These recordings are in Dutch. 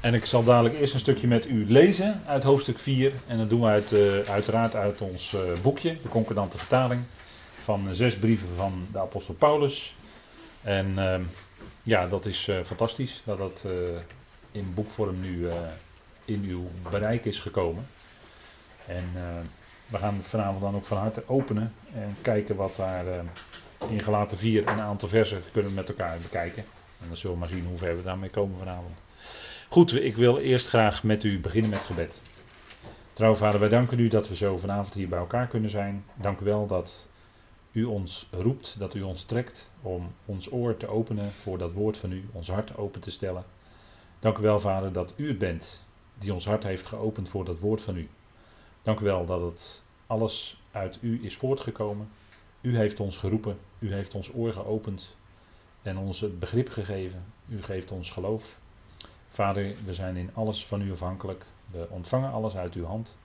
En ik zal dadelijk eerst een stukje met u lezen uit hoofdstuk 4. En dat doen we uit, uh, uiteraard uit ons uh, boekje, de concordante vertaling. Van zes brieven van de apostel Paulus. En uh, ja, dat is fantastisch dat dat in boekvorm nu in uw bereik is gekomen. En we gaan het vanavond dan ook van harte openen. En kijken wat daar in gelaten 4 een aantal versen kunnen met elkaar bekijken. En dan zullen we maar zien hoe ver we daarmee komen vanavond. Goed, ik wil eerst graag met u beginnen met gebed. Trouw vader, wij danken u dat we zo vanavond hier bij elkaar kunnen zijn. Dank u wel dat u ons roept, dat u ons trekt om ons oor te openen voor dat woord van u, ons hart open te stellen. Dank u wel, vader, dat u het bent die ons hart heeft geopend voor dat woord van u. Dank u wel dat het alles uit u is voortgekomen. U heeft ons geroepen, u heeft ons oor geopend en ons het begrip gegeven. U geeft ons geloof. Vader, we zijn in alles van u afhankelijk. We ontvangen alles uit uw hand.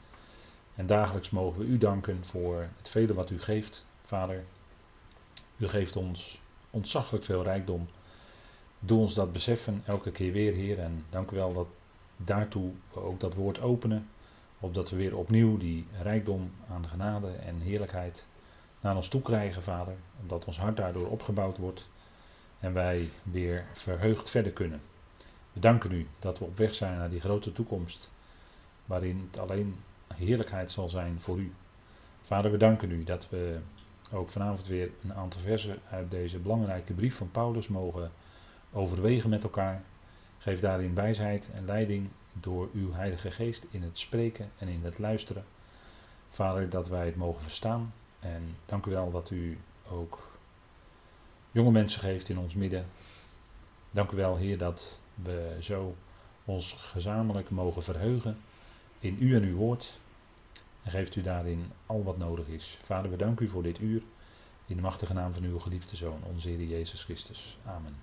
En dagelijks mogen we u danken voor het vele wat u geeft, Vader. U geeft ons ontzaglijk veel rijkdom. Doe ons dat beseffen elke keer weer, Heer. En dank u wel dat daartoe we ook dat woord openen. Opdat we weer opnieuw die rijkdom aan genade en heerlijkheid naar ons toe krijgen, Vader. Omdat ons hart daardoor opgebouwd wordt. En wij weer verheugd verder kunnen. We danken u dat we op weg zijn naar die grote toekomst, waarin het alleen heerlijkheid zal zijn voor u. Vader, we danken u dat we ook vanavond weer een aantal versen uit deze belangrijke brief van Paulus mogen overwegen met elkaar. Geef daarin wijsheid en leiding door uw Heilige Geest in het spreken en in het luisteren. Vader, dat wij het mogen verstaan. En dank u wel dat u ook jonge mensen geeft in ons midden. Dank u wel, Heer, dat we zo ons gezamenlijk mogen verheugen in u en uw woord. En geeft u daarin al wat nodig is. Vader, we danken u voor dit uur. In de machtige naam van uw geliefde Zoon, onze Heer Jezus Christus. Amen.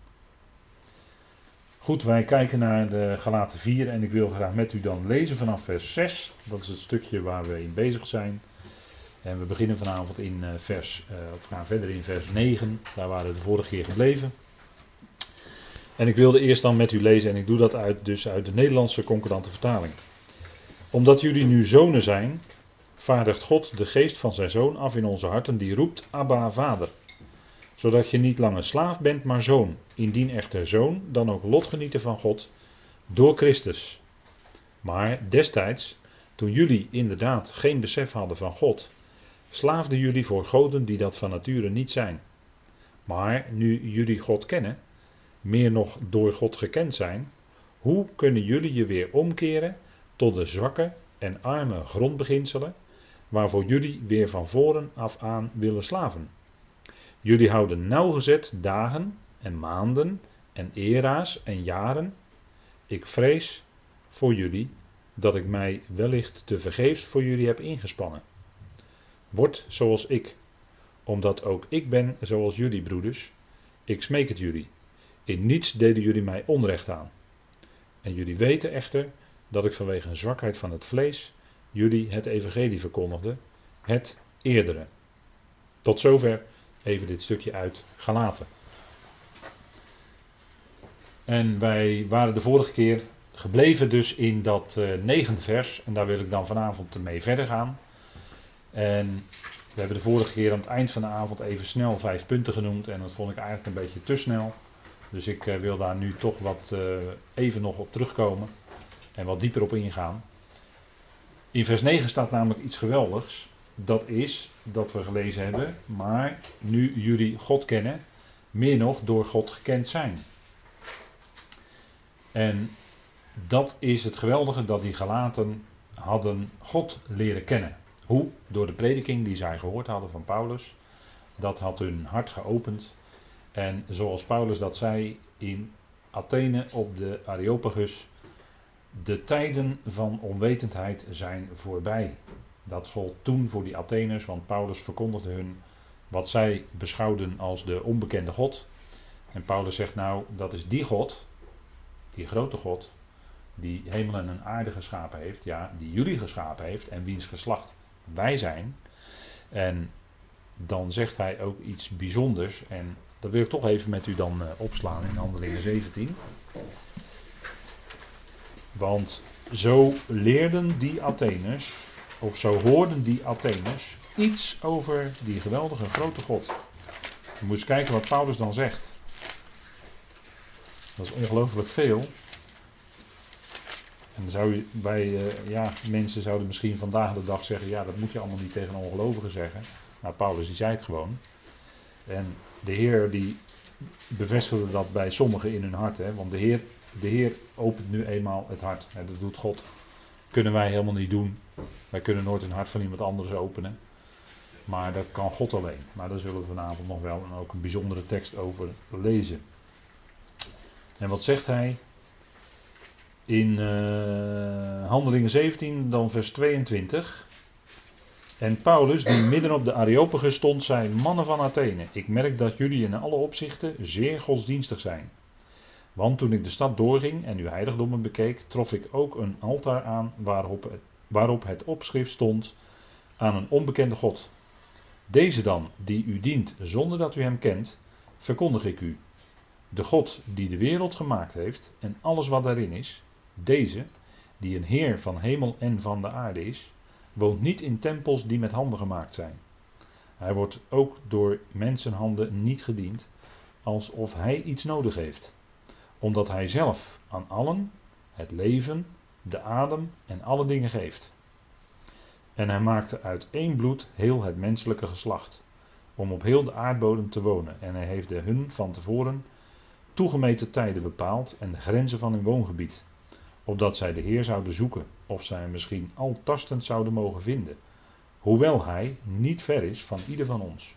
Goed, wij kijken naar de Galaten 4 en ik wil graag met u dan lezen vanaf vers 6. Dat is het stukje waar we in bezig zijn. En we beginnen vanavond in eh, vers, uh, of gaan verder in vers 9. Daar waren we de vorige keer gebleven. En ik wilde eerst dan met u lezen, en ik doe dat uit, dus uit de Nederlandse concordante vertaling. Omdat jullie nu zonen zijn, vaardigt God de geest van zijn zoon af in onze harten, die roept Abba, vader. Zodat je niet langer slaaf bent, maar zoon. Indien echter zoon, dan ook lotgenieten van God door Christus. Maar destijds, toen jullie inderdaad geen besef hadden van God, slaafden jullie voor goden die dat van nature niet zijn. Maar nu jullie God kennen, meer nog door God gekend zijn, hoe kunnen jullie je weer omkeren tot de zwakke en arme grondbeginselen, waarvoor jullie weer van voren af aan willen slaven? Jullie houden nauwgezet dagen en maanden en era's en jaren. Ik vrees voor jullie dat ik mij wellicht te vergeefs voor jullie heb ingespannen. Word zoals ik, omdat ook ik ben zoals jullie broeders. Ik smeek het jullie. In niets deden jullie mij onrecht aan. En jullie weten echter dat ik vanwege een zwakheid van het vlees jullie het evangelie verkondigde, het eerdere. Tot zover even dit stukje uit Galaten. En wij waren de vorige keer gebleven dus in dat uh, negende vers. En daar wil ik dan vanavond mee verder gaan. En we hebben de vorige keer aan het eind van de avond even snel vijf punten genoemd. En dat vond ik eigenlijk een beetje te snel. Dus ik uh, wil daar nu toch wat uh, even nog op terugkomen. En wat dieper op ingaan. In vers 9 staat namelijk iets geweldigs. Dat is dat we gelezen hebben. Maar nu jullie God kennen, meer nog door God gekend zijn. En dat is het geweldige dat die Galaten hadden God leren kennen. Hoe? Door de prediking die zij gehoord hadden van Paulus. Dat had hun hart geopend. En zoals Paulus dat zei in Athene op de Areopagus, de tijden van onwetendheid zijn voorbij. Dat gold toen voor die Atheners, want Paulus verkondigde hun wat zij beschouwden als de onbekende God. En Paulus zegt nou, dat is die God, die grote God, die hemel en een aarde geschapen heeft, ja, die jullie geschapen heeft en wiens geslacht wij zijn. En dan zegt hij ook iets bijzonders. En dat wil ik toch even met u dan uh, opslaan in Handelingen 17. Want zo leerden die Atheners, of zo hoorden die Atheners, iets over die geweldige grote God. Je moet eens kijken wat Paulus dan zegt. Dat is ongelooflijk veel. En zou je bij, uh, ja, mensen zouden misschien vandaag de dag zeggen, ja, dat moet je allemaal niet tegen ongelovigen zeggen. Nou, Paulus die zei het gewoon. En de Heer die bevestigde dat bij sommigen in hun hart. Hè, want de Heer, de Heer opent nu eenmaal het hart. Hè, dat doet God. Kunnen wij helemaal niet doen. Wij kunnen nooit een hart van iemand anders openen. Maar dat kan God alleen. Maar daar zullen we vanavond nog wel en ook een bijzondere tekst over lezen. En wat zegt hij? In uh, Handelingen 17, dan vers 22. En Paulus, die midden op de Areopagus stond, zei: Mannen van Athene, ik merk dat jullie in alle opzichten zeer godsdienstig zijn. Want toen ik de stad doorging en uw heiligdommen bekeek, trof ik ook een altaar aan waarop het, waarop het opschrift stond aan een onbekende God. Deze dan, die u dient zonder dat u hem kent, verkondig ik u. De God die de wereld gemaakt heeft en alles wat daarin is, deze, die een Heer van hemel en van de aarde is, woont niet in tempels die met handen gemaakt zijn. Hij wordt ook door mensenhanden niet gediend, alsof hij iets nodig heeft, omdat hij zelf aan allen het leven, de adem en alle dingen geeft. En hij maakte uit één bloed heel het menselijke geslacht, om op heel de aardbodem te wonen. En hij heeft de hun van tevoren toegemeten tijden bepaald en de grenzen van hun woongebied, opdat zij de Heer zouden zoeken, of zij misschien al tastend zouden mogen vinden, hoewel hij niet ver is van ieder van ons.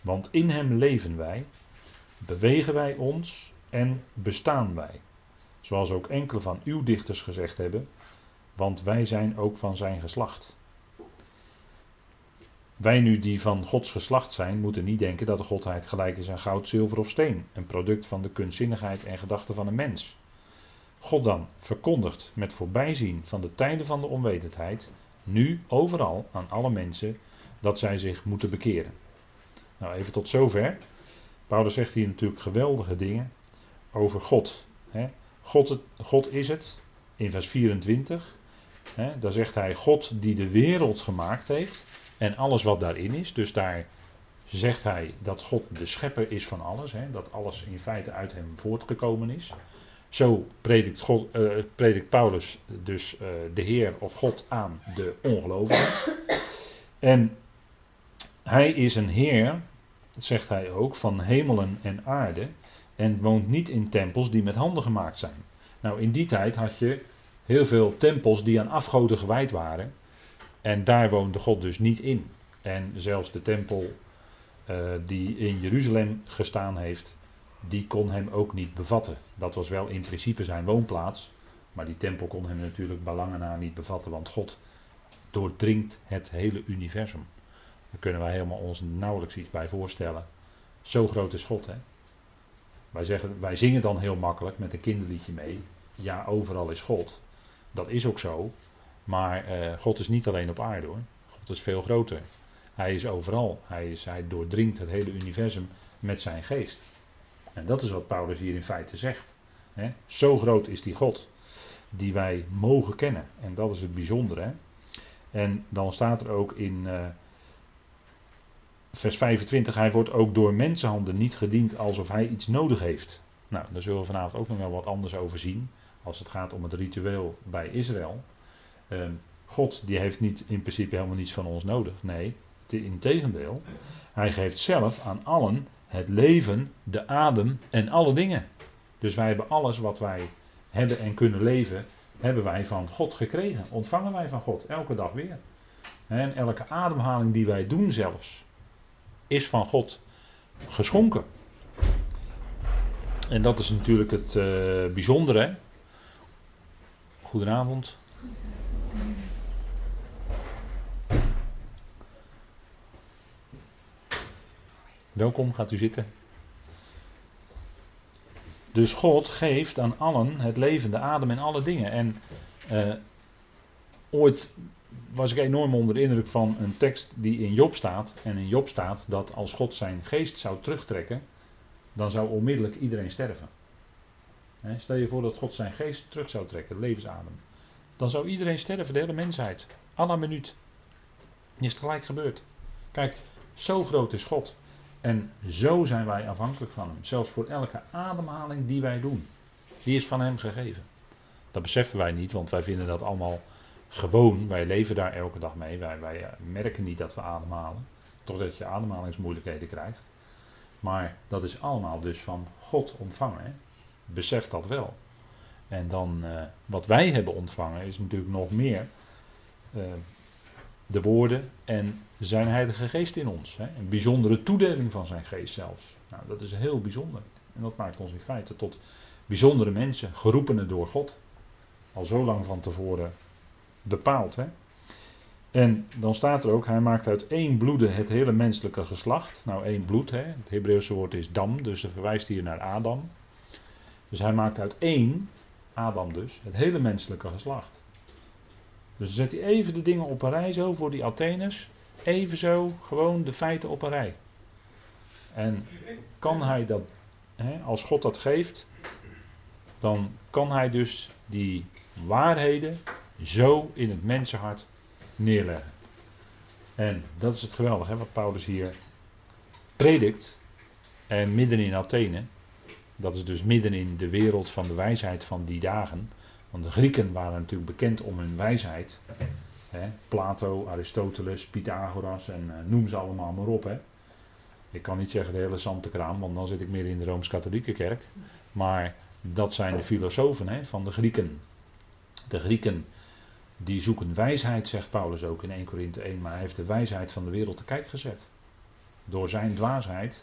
Want in hem leven wij, bewegen wij ons en bestaan wij. Zoals ook enkele van uw dichters gezegd hebben, want wij zijn ook van zijn geslacht. Wij nu die van Gods geslacht zijn, moeten niet denken dat de Godheid gelijk is aan goud, zilver of steen, een product van de kunstzinnigheid en gedachten van een mens. God dan verkondigt met voorbijzien van de tijden van de onwetendheid, nu overal aan alle mensen, dat zij zich moeten bekeren. Nou, even tot zover. Paulus zegt hier natuurlijk geweldige dingen over God. God, God is het, in vers 24. He, daar zegt hij God die de wereld gemaakt heeft en alles wat daarin is. Dus daar zegt hij dat God de schepper is van alles. dat alles in feite uit hem voortgekomen is. Zo predikt, God, uh, predikt Paulus dus uh, de Heer of God aan de ongelovigen. En hij is een Heer, zegt hij ook, van hemelen en aarde. En woont niet in tempels die met handen gemaakt zijn. Nou, in die tijd had je heel veel tempels die aan afgoden gewijd waren. En daar woonde God dus niet in. En zelfs de tempel uh, die in Jeruzalem gestaan heeft, die kon hem ook niet bevatten. Dat was wel in principe zijn woonplaats, maar die tempel kon hem natuurlijk bij na niet bevatten, want God doordringt het hele universum. Daar kunnen wij helemaal ons nauwelijks iets bij voorstellen. Zo groot is God, hè? Wij, zeggen, wij zingen dan heel makkelijk met een kinderliedje mee. Ja, overal is God. Dat is ook zo. Maar uh, God is niet alleen op aarde hoor. God is veel groter. Hij is overal. Hij, hij doordringt het hele universum met zijn geest. En dat is wat Paulus hier in feite zegt. Zo groot is die God die wij mogen kennen. En dat is het bijzondere. En dan staat er ook in uh, vers 25: Hij wordt ook door mensenhanden niet gediend alsof hij iets nodig heeft. Nou, daar zullen we vanavond ook nog wel wat anders over zien. Als het gaat om het ritueel bij Israël. Uh, God die heeft niet in principe helemaal niets van ons nodig. Nee, in tegendeel. Hij geeft zelf aan allen het leven, de adem en alle dingen. Dus wij hebben alles wat wij hebben en kunnen leven, hebben wij van God gekregen. Ontvangen wij van God, elke dag weer. En elke ademhaling die wij doen zelfs, is van God geschonken. En dat is natuurlijk het uh, bijzondere. Goedenavond. Welkom, gaat u zitten. Dus God geeft aan allen het leven, de adem en alle dingen. En uh, ooit was ik enorm onder de indruk van een tekst die in Job staat. En in Job staat dat als God zijn geest zou terugtrekken, dan zou onmiddellijk iedereen sterven. Stel je voor dat God zijn geest terug zou trekken, de levensadem. Dan zou iedereen sterven, de hele mensheid. Alla minuut. Is het gelijk gebeurd. Kijk, zo groot is God. En zo zijn wij afhankelijk van Hem. Zelfs voor elke ademhaling die wij doen. Die is van Hem gegeven. Dat beseffen wij niet, want wij vinden dat allemaal gewoon. Wij leven daar elke dag mee. Wij, wij eh, merken niet dat we ademhalen. Totdat je ademhalingsmoeilijkheden krijgt. Maar dat is allemaal dus van God ontvangen. Besef dat wel. En dan uh, wat wij hebben ontvangen is natuurlijk nog meer uh, de woorden en zijn Heilige Geest in ons. Hè? Een bijzondere toedeling van zijn geest zelfs. Nou, dat is heel bijzonder. En dat maakt ons in feite tot bijzondere mensen, geroepenen door God. Al zo lang van tevoren bepaald. Hè? En dan staat er ook, hij maakt uit één bloede het hele menselijke geslacht. Nou, één bloed, hè? het Hebreeuwse woord is dam, dus dat verwijst hier naar Adam. Dus hij maakt uit één, Adam dus, het hele menselijke geslacht. Dus dan zet hij even de dingen op een rij zo voor die Atheners. Even zo, gewoon de feiten op een rij. En kan hij dat, hè, als God dat geeft, dan kan hij dus die waarheden zo in het mensenhart neerleggen. En dat is het geweldige, wat Paulus hier predikt. En midden in Athene, dat is dus midden in de wereld van de wijsheid van die dagen. Want de Grieken waren natuurlijk bekend om hun wijsheid. Plato, Aristoteles, Pythagoras en uh, noem ze allemaal maar op. Hè? Ik kan niet zeggen de hele Santekraam, want dan zit ik meer in de Rooms-Katholieke kerk. Maar dat zijn de filosofen hè, van de Grieken. De Grieken die zoeken wijsheid, zegt Paulus ook in 1 Korinthe 1, maar hij heeft de wijsheid van de wereld te kijk gezet. Door zijn dwaasheid,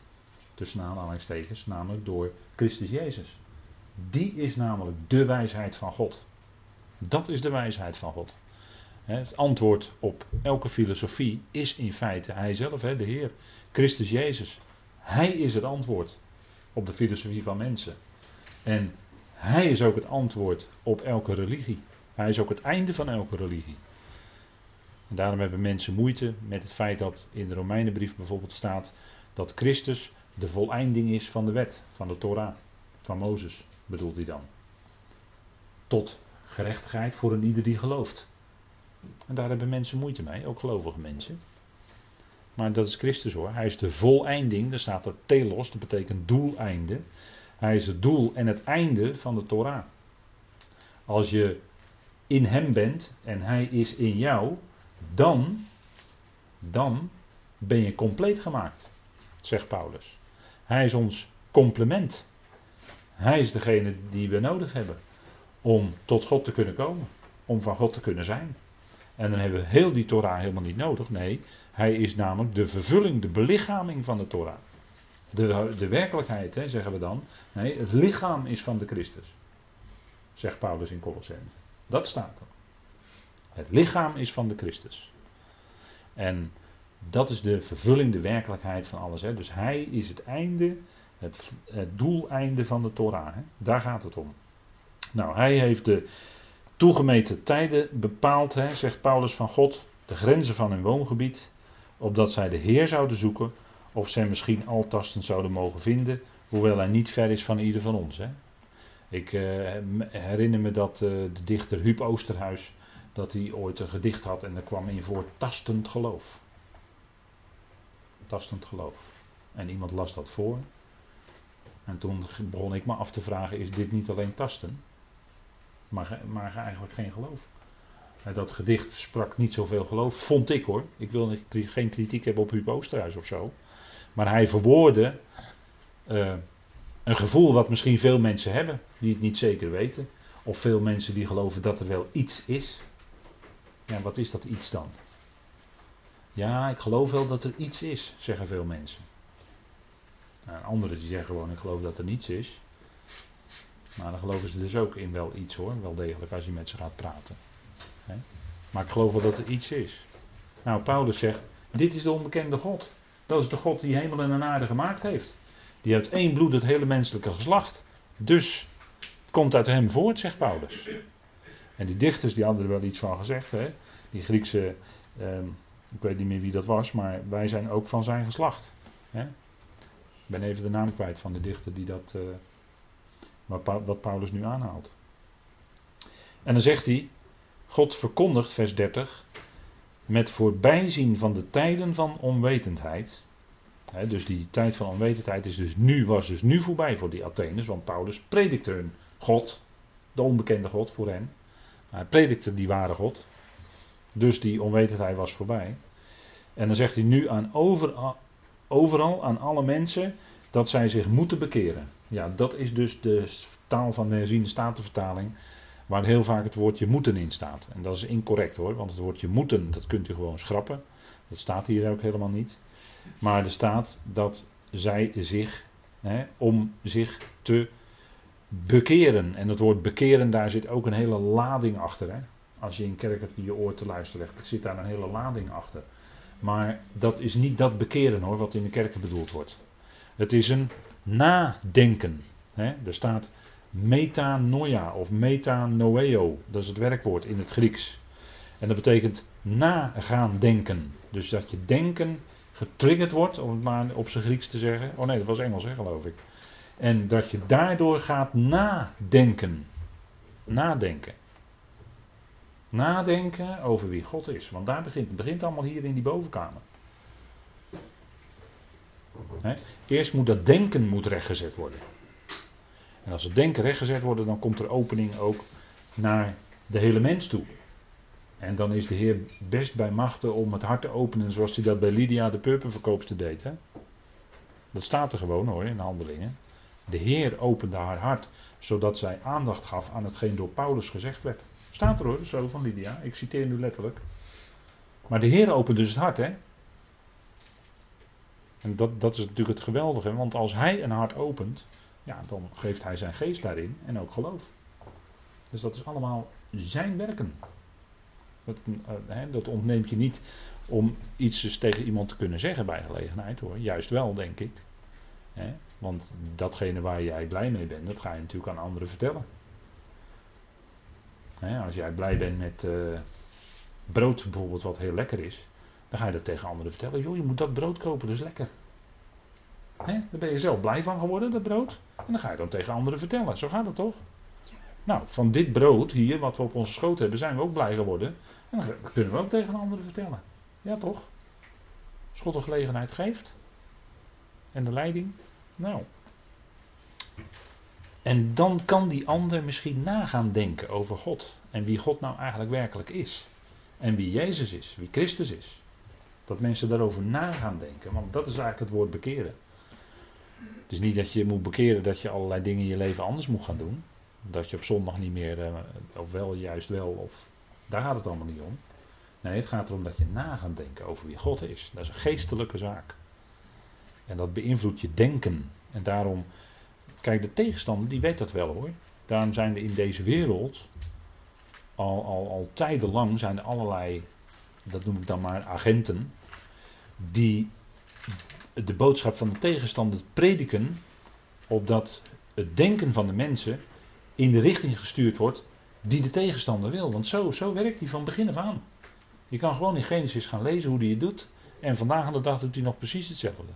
tussen aanhalingstekens, namelijk door Christus Jezus. Die is namelijk de wijsheid van God. Dat is de wijsheid van God. Het antwoord op elke filosofie is in feite Hij zelf, de Heer, Christus Jezus. Hij is het antwoord op de filosofie van mensen. En Hij is ook het antwoord op elke religie. Hij is ook het einde van elke religie. En daarom hebben mensen moeite met het feit dat in de Romeinenbrief bijvoorbeeld staat dat Christus de voleinding is van de wet, van de Torah, van Mozes, bedoelt hij dan. Tot gerechtigheid voor een ieder die gelooft. En daar hebben mensen moeite mee, ook gelovige mensen. Maar dat is Christus hoor. Hij is de voleinding, daar staat er telos, dat betekent doeleinde. Hij is het doel en het einde van de Torah. Als je in hem bent en hij is in jou, dan, dan ben je compleet gemaakt, zegt Paulus. Hij is ons complement. Hij is degene die we nodig hebben om tot God te kunnen komen, om van God te kunnen zijn. En dan hebben we heel die Torah helemaal niet nodig. Nee, hij is namelijk de vervulling, de belichaming van de Torah. De, de werkelijkheid, hè, zeggen we dan. Nee, het lichaam is van de Christus. Zegt Paulus in Colossense. Dat staat er. Het lichaam is van de Christus. En dat is de vervulling, de werkelijkheid van alles. Hè. Dus hij is het einde, het, doeleinde van de Torah. Hè. Daar gaat het om. Nou, hij heeft de toegemeten tijden bepaald, hè, zegt Paulus van God, de grenzen van hun woongebied, opdat zij de Heer zouden zoeken, of zij misschien altastend zouden mogen vinden, hoewel hij niet ver is van ieder van ons. Hè. Ik uh, herinner me dat uh, de dichter Huub Oosterhuis, dat hij ooit een gedicht had en daar kwam in voor tastend geloof. Tastend geloof. En iemand las dat voor. En toen begon ik me af te vragen, is dit niet alleen tasten? Maar, maar eigenlijk geen geloof. Dat gedicht sprak niet zoveel geloof, vond ik hoor. Ik wil geen kritiek hebben op Huub Oosterhuis of zo. Maar hij verwoordde uh, een gevoel wat misschien veel mensen hebben, die het niet zeker weten. Of veel mensen die geloven dat er wel iets is. Ja, wat is dat iets dan? Ja, ik geloof wel dat er iets is, zeggen veel mensen. Nou, anderen die zeggen gewoon, ik geloof dat er niets is. Maar dan geloven ze dus ook in wel iets hoor, wel degelijk als je met ze gaat praten. Maar ik geloof wel dat er iets is. Nou, Paulus zegt, dit is de onbekende God. Dat is de God die hemel en aarde gemaakt heeft. Die uit één bloed het hele menselijke geslacht. Dus komt uit hem voort, zegt Paulus. En die dichters die hadden er wel iets van gezegd. Hè? Die Griekse, ehm, ik weet niet meer wie dat was, maar wij zijn ook van zijn geslacht. Hè? Ik ben even de naam kwijt van de dichter die dat, uh, wat Paulus nu aanhaalt. En dan zegt hij, God verkondigt, vers 30, met voorbijzien van de tijden van onwetendheid. dus die tijd van onwetendheid is dus nu, was dus nu voorbij voor die Atheners, want Paulus predikte hun God, de onbekende God voor hen. Hij predikte die ware God. Dus die onwetendheid was voorbij. En dan zegt hij nu aan over, overal aan alle mensen dat zij zich moeten bekeren. Ja, dat is dus de taal van de herziende statenvertaling, waar heel vaak het woordje moeten in staat. En dat is incorrect hoor, want het woordje moeten, dat kunt u gewoon schrappen. Dat staat hier ook helemaal niet. Maar er staat dat zij zich, hè, om zich te bekeren. En het woord bekeren, daar zit ook een hele lading achter. Hè? Als je in kerk je oor te luisteren legt, zit daar een hele lading achter. Maar dat is niet dat bekeren hoor, wat in de kerken bedoeld wordt. Het is een nadenken. Er staat metanoia of metanoeo, dat is het werkwoord in het Grieks. En dat betekent na gaan denken. Dus dat je denken getriggerd wordt, om het maar op zijn Grieks te zeggen. Oh nee, dat was Engels hè, geloof ik. En dat je daardoor gaat nadenken. Nadenken. Nadenken over wie God is. Want daar begint het. begint allemaal hier in die bovenkamer. Eerst moet dat denken moet rechtgezet worden. En als het denken rechtgezet wordt, dan komt er opening ook naar de hele mens toe. En dan is de Heer best bij machten om het hart te openen zoals hij dat bij Lydia de purperverkoopster deed. Hè? Dat staat er gewoon hoor in de handelingen. De Heer opende haar hart, zodat zij aandacht gaf aan hetgeen door Paulus gezegd werd. Staat er hoor, zo van Lydia. Ik citeer nu letterlijk. Maar de Heer opent dus het hart, hè? En dat, dat is natuurlijk het geweldige, want als Hij een hart opent, ja, dan geeft Hij zijn geest daarin en ook geloof. Dus dat is allemaal zijn werken. Dat, uh, dat ontneemt je niet om iets dus tegen iemand te kunnen zeggen bij gelegenheid hoor. Juist wel, denk ik. Hè? Want datgene waar jij blij mee bent, dat ga je natuurlijk aan anderen vertellen. als jij blij bent met uh, brood bijvoorbeeld, wat heel lekker is, dan ga je dat tegen anderen vertellen. Joh, je moet dat brood kopen, dat is lekker. Hè? Daar ben je zelf blij van geworden, dat brood. En dan ga je dan tegen anderen vertellen. Zo gaat het toch? Nou, van dit brood hier, wat we op onze schoot hebben, zijn we ook blij geworden. En dan kunnen we ook tegen anderen vertellen. Ja, toch? Als God een gelegenheid geeft. En de leiding. Nou. En dan kan die ander misschien nagaan denken over God. En wie God nou eigenlijk werkelijk is. En wie Jezus is, wie Christus is. Dat mensen daarover na gaan denken. Want dat is eigenlijk het woord bekeren. Is niet dat je moet bekeren dat je allerlei dingen in je leven anders moet gaan doen. Dat je op zondag niet meer, eh, of wel juist wel, of daar gaat het allemaal niet om. Nee, het gaat erom dat je na gaat denken over wie God is. Dat is een geestelijke zaak. En dat beïnvloedt je denken. En daarom, kijk, de tegenstander die weet dat wel hoor. Daarom zijn er in deze wereld al, al, al tijdenlang zijn er allerlei, dat noem ik dan maar agenten, die de boodschap van de tegenstander prediken, opdat het denken van de mensen in de richting gestuurd wordt die de tegenstander wil. Want zo, zo werkt hij van begin af aan. Je kan gewoon in Genesis gaan lezen hoe hij het doet. En vandaag aan de dag doet hij nog precies hetzelfde.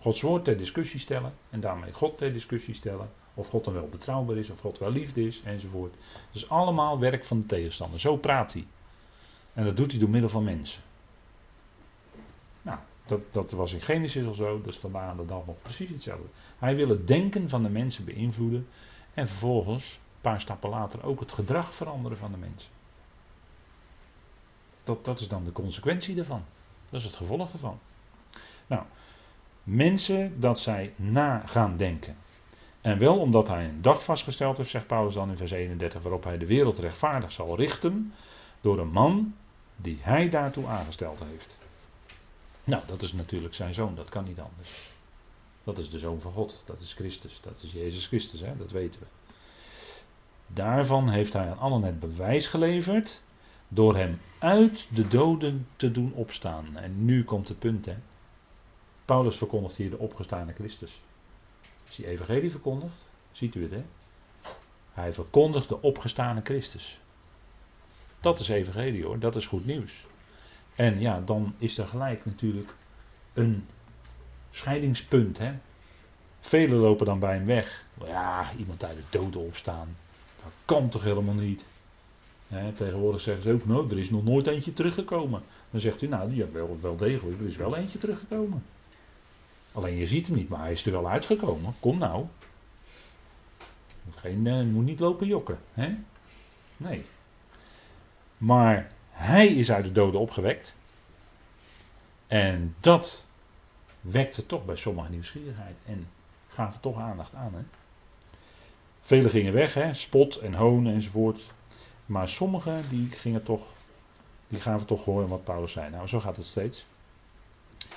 Gods woord ter discussie stellen en daarmee God ter discussie stellen. Of God dan wel betrouwbaar is, of God wel liefde is, enzovoort. Dus allemaal werk van de tegenstander. Zo praat hij. En dat doet hij door middel van mensen. Nou, dat, dat was in Genesis al zo, dus vandaag aan de dag nog precies hetzelfde. Hij wil het denken van de mensen beïnvloeden. En vervolgens, een paar stappen later, ook het gedrag veranderen van de mensen. Dat, dat is dan de consequentie daarvan. Dat is het gevolg daarvan. Nou, mensen dat zij na gaan denken. En wel omdat hij een dag vastgesteld heeft, zegt Paulus dan in vers 31, waarop hij de wereld rechtvaardig zal richten door een man die hij daartoe aangesteld heeft. Nou, dat is natuurlijk zijn zoon, dat kan niet anders. Dat is de zoon van God, dat is Christus, dat is Jezus Christus, hè? dat weten we. Daarvan heeft hij aan allen het bewijs geleverd door hem uit de doden te doen opstaan. En nu komt het punt, hè. Paulus verkondigt hier de opgestane Christus. Als hij evangelie verkondigt, ziet u het, hè. Hij verkondigt de opgestane Christus. Dat is evangelie hoor, dat is goed nieuws. En ja, dan is er gelijk natuurlijk een scheidingspunt. Hè? Velen lopen dan bij hem weg Ja, iemand uit de doden opstaan. Dat kan toch helemaal niet? tegenwoordig zeggen ze ook, nou, er is nog nooit eentje teruggekomen. Dan zegt u, nou, ja, wel, wel degelijk, er is wel eentje teruggekomen. Alleen je ziet hem niet, maar hij is er wel uitgekomen. Kom nou. Geen, uh, moet niet lopen jokken. Hè? Nee. Maar hij is uit de doden opgewekt. En dat wekte toch bij sommigen nieuwsgierigheid. En gaven toch aandacht aan. Hè? Velen gingen weg, hè? spot en hoon enzovoort. Maar sommigen die gingen toch, die gaven toch horen wat Paulus zei. Nou, zo gaat het steeds.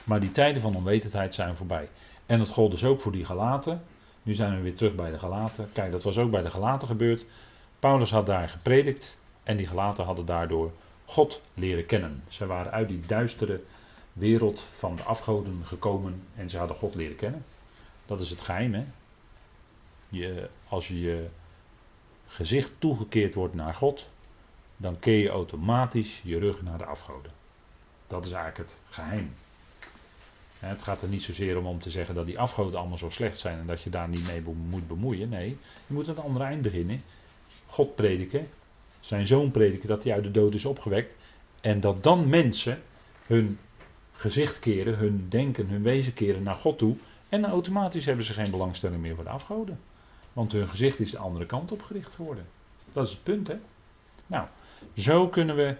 Maar die tijden van onwetendheid zijn voorbij. En dat gold dus ook voor die gelaten. Nu zijn we weer terug bij de gelaten. Kijk, dat was ook bij de gelaten gebeurd. Paulus had daar gepredikt. En die gelaten hadden daardoor God leren kennen. Zij waren uit die duistere wereld van de afgoden gekomen. En ze hadden God leren kennen. Dat is het geheim, hè. Je, als je je gezicht toegekeerd wordt naar God, dan keer je automatisch je rug naar de afgoden. Dat is eigenlijk het geheim. Het gaat er niet zozeer om om te zeggen dat die afgoden allemaal zo slecht zijn en dat je daar niet mee moet bemoeien. Nee, je moet aan het andere eind beginnen. God prediken, zijn zoon prediken dat hij uit de dood is opgewekt. En dat dan mensen hun gezicht keren, hun denken, hun wezen keren naar God toe. En automatisch hebben ze geen belangstelling meer voor de afgoden. Want hun gezicht is de andere kant op gericht geworden. Dat is het punt, hè? Nou, zo kunnen we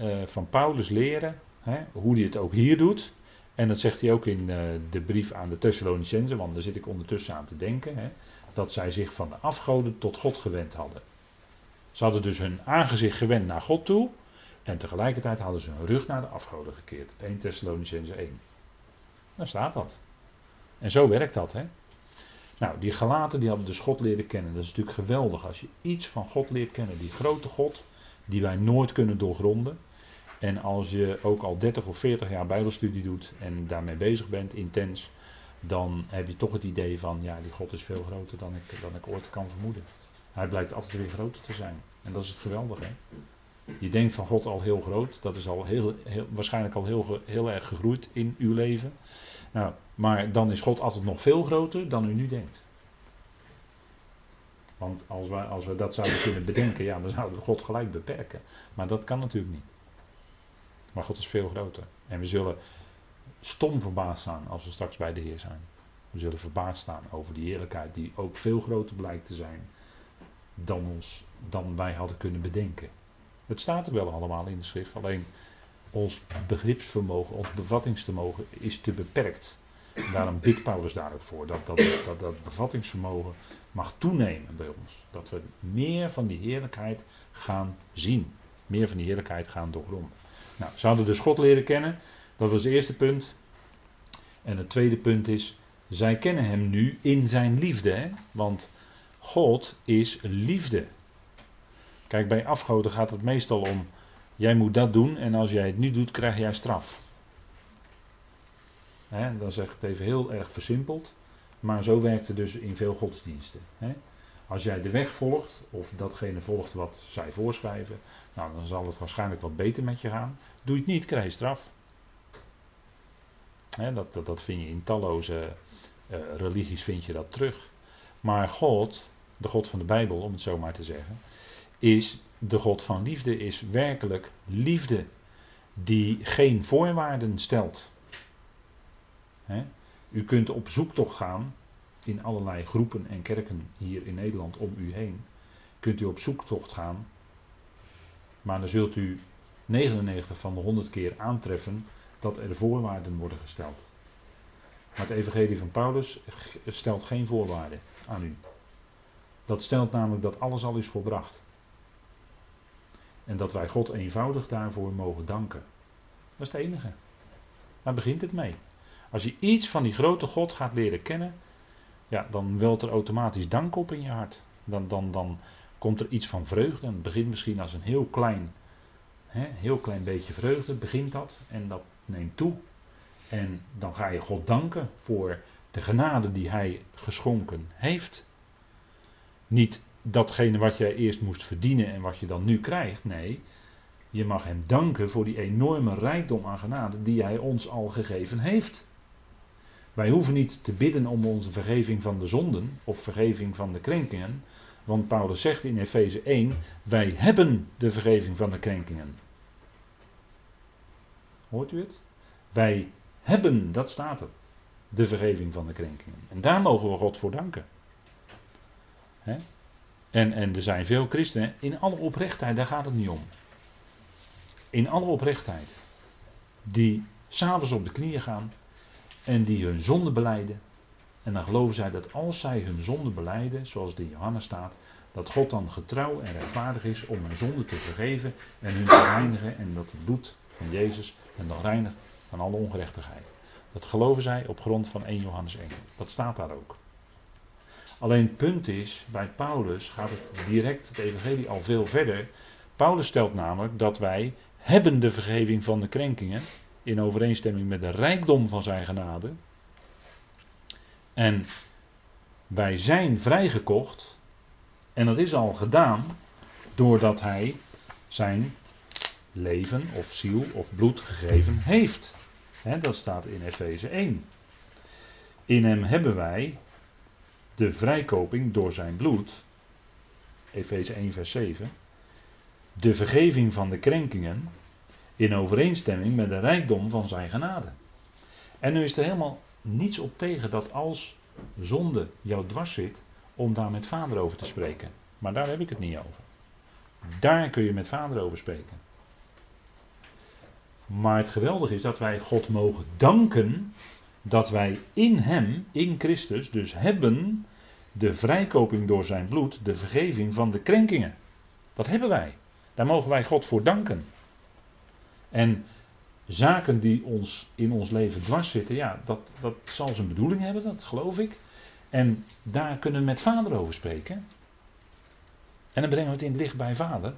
uh, van Paulus leren hè, hoe hij het ook hier doet. En dat zegt hij ook in uh, de brief aan de Thessalonicenzen, want daar zit ik ondertussen aan te denken. Hè, dat zij zich van de afgoden tot God gewend hadden. Ze hadden dus hun aangezicht gewend naar God toe. En tegelijkertijd hadden ze hun rug naar de afgoden gekeerd. 1 Thessalonicense 1. Daar staat dat. En zo werkt dat, hè. Nou, die gelaten die hadden dus God leren kennen. Dat is natuurlijk geweldig als je iets van God leert kennen. Die grote God, die wij nooit kunnen doorgronden. En als je ook al 30 of 40 jaar bijbelstudie doet en daarmee bezig bent, intens, dan heb je toch het idee van, ja, die God is veel groter dan ik, dan ik ooit kan vermoeden. Hij blijkt altijd weer groter te zijn. En dat is het geweldige. Je denkt van God al heel groot, dat is al heel, heel waarschijnlijk al heel, heel erg gegroeid in uw leven. Nou, maar dan is God altijd nog veel groter dan u nu denkt. Want als we, als we dat zouden kunnen bedenken, ja, dan zouden we God gelijk beperken. Maar dat kan natuurlijk niet. Maar God is veel groter. En we zullen stom verbaasd staan als we straks bij de Heer zijn. We zullen verbaasd staan over die heerlijkheid die ook veel groter blijkt te zijn dan, ons, dan wij hadden kunnen bedenken. Het staat er wel allemaal in de schrift, alleen ons begripsvermogen, ons bevattingsvermogen is te beperkt. Daarom bidt Paulus daar ook voor, dat dat, dat dat bevattingsvermogen mag toenemen bij ons. Dat we meer van die heerlijkheid gaan zien. Meer van die heerlijkheid gaan doorgronden. Nou, ze hadden dus God leren kennen. Dat was het eerste punt. En het tweede punt is, zij kennen hem nu in zijn liefde. Hè? Want God is liefde. Kijk, bij afgoden gaat het meestal om, jij moet dat doen en als jij het niet doet, krijg jij straf. Dan zeg ik het even heel erg versimpeld. Maar zo werkt het dus in veel godsdiensten. Als jij de weg volgt, of datgene volgt wat zij voorschrijven, nou, dan zal het waarschijnlijk wat beter met je gaan. Doe je het niet, krijg je straf. Dat, dat, dat, vind je in talloze uh, religies vind je dat terug. Maar God, de God van de Bijbel, om het zo maar te zeggen, is de God van liefde, is werkelijk liefde die geen voorwaarden stelt. U kunt op zoektocht gaan in allerlei groepen en kerken hier in Nederland om u heen. Kunt u op zoektocht gaan, maar dan zult u 99 van de 100 keer aantreffen dat er voorwaarden worden gesteld. Maar het evangelie van Paulus stelt geen voorwaarden aan u. Dat stelt namelijk dat alles al is volbracht. En dat wij God eenvoudig daarvoor mogen danken. Dat is het enige. Daar begint het mee. Als je iets van die grote God gaat leren kennen, ja, dan welt er automatisch dank op in je hart. Dan, dan, dan komt er iets van vreugde. En het begint misschien als een heel klein, hè, heel klein beetje vreugde, begint dat. En dat neemt toe. En dan ga je God danken voor de genade die Hij geschonken heeft. Niet datgene wat jij eerst moest verdienen en wat je dan nu krijgt. Nee, je mag Hem danken voor die enorme rijkdom aan genade die Hij ons al gegeven heeft. Wij hoeven niet te bidden om onze vergeving van de zonden of vergeving van de krenkingen. Want Paulus zegt in Efeze 1: Wij hebben de vergeving van de krenkingen. Hoort u het? Wij hebben, dat staat er, de vergeving van de krenkingen. En daar mogen we God voor danken. En, en er zijn veel christenen, in alle oprechtheid, daar gaat het niet om. In alle oprechtheid. Die s'avonds op de knieën gaan en die hun zonde beleiden. En dan geloven zij dat als zij hun zonde beleiden, zoals de Johannes staat, dat God dan getrouw en rechtvaardig is om hun zonde te vergeven en hun te reinigen en dat het bloed van Jezus hen dan reinigt van alle ongerechtigheid. Dat geloven zij op grond van 1 Johannes 1. Dat staat daar ook. Alleen het punt is, bij Paulus gaat het direct het evangelie al veel verder. Paulus stelt namelijk dat wij hebben de vergeving van de krenkingen in overeenstemming met de rijkdom van zijn genade. En wij zijn vrijgekocht, en dat is al gedaan doordat hij zijn leven of ziel of bloed gegeven heeft. dat staat in Efeze 1. In hem hebben wij de vrijkoping door zijn bloed, Efeze 1 vers 7, de vergeving van de krenkingen in overeenstemming met de rijkdom van zijn genade. En nu is er helemaal niets op tegen dat als zonde jou dwars zit, om daar met vader over te spreken. Maar daar heb ik het niet over. Daar kun je met vader over spreken. Maar het geweldige is dat wij God mogen danken dat wij in Hem, in Christus, dus hebben de vrijkoping door zijn bloed, de vergeving van de krenkingen. Dat hebben wij. Daar mogen wij God voor danken. En zaken die ons in ons leven dwars zitten, ja, dat, dat zal zijn bedoeling hebben, dat geloof ik. En daar kunnen we met vader over spreken. En dan brengen we het in het licht bij vader.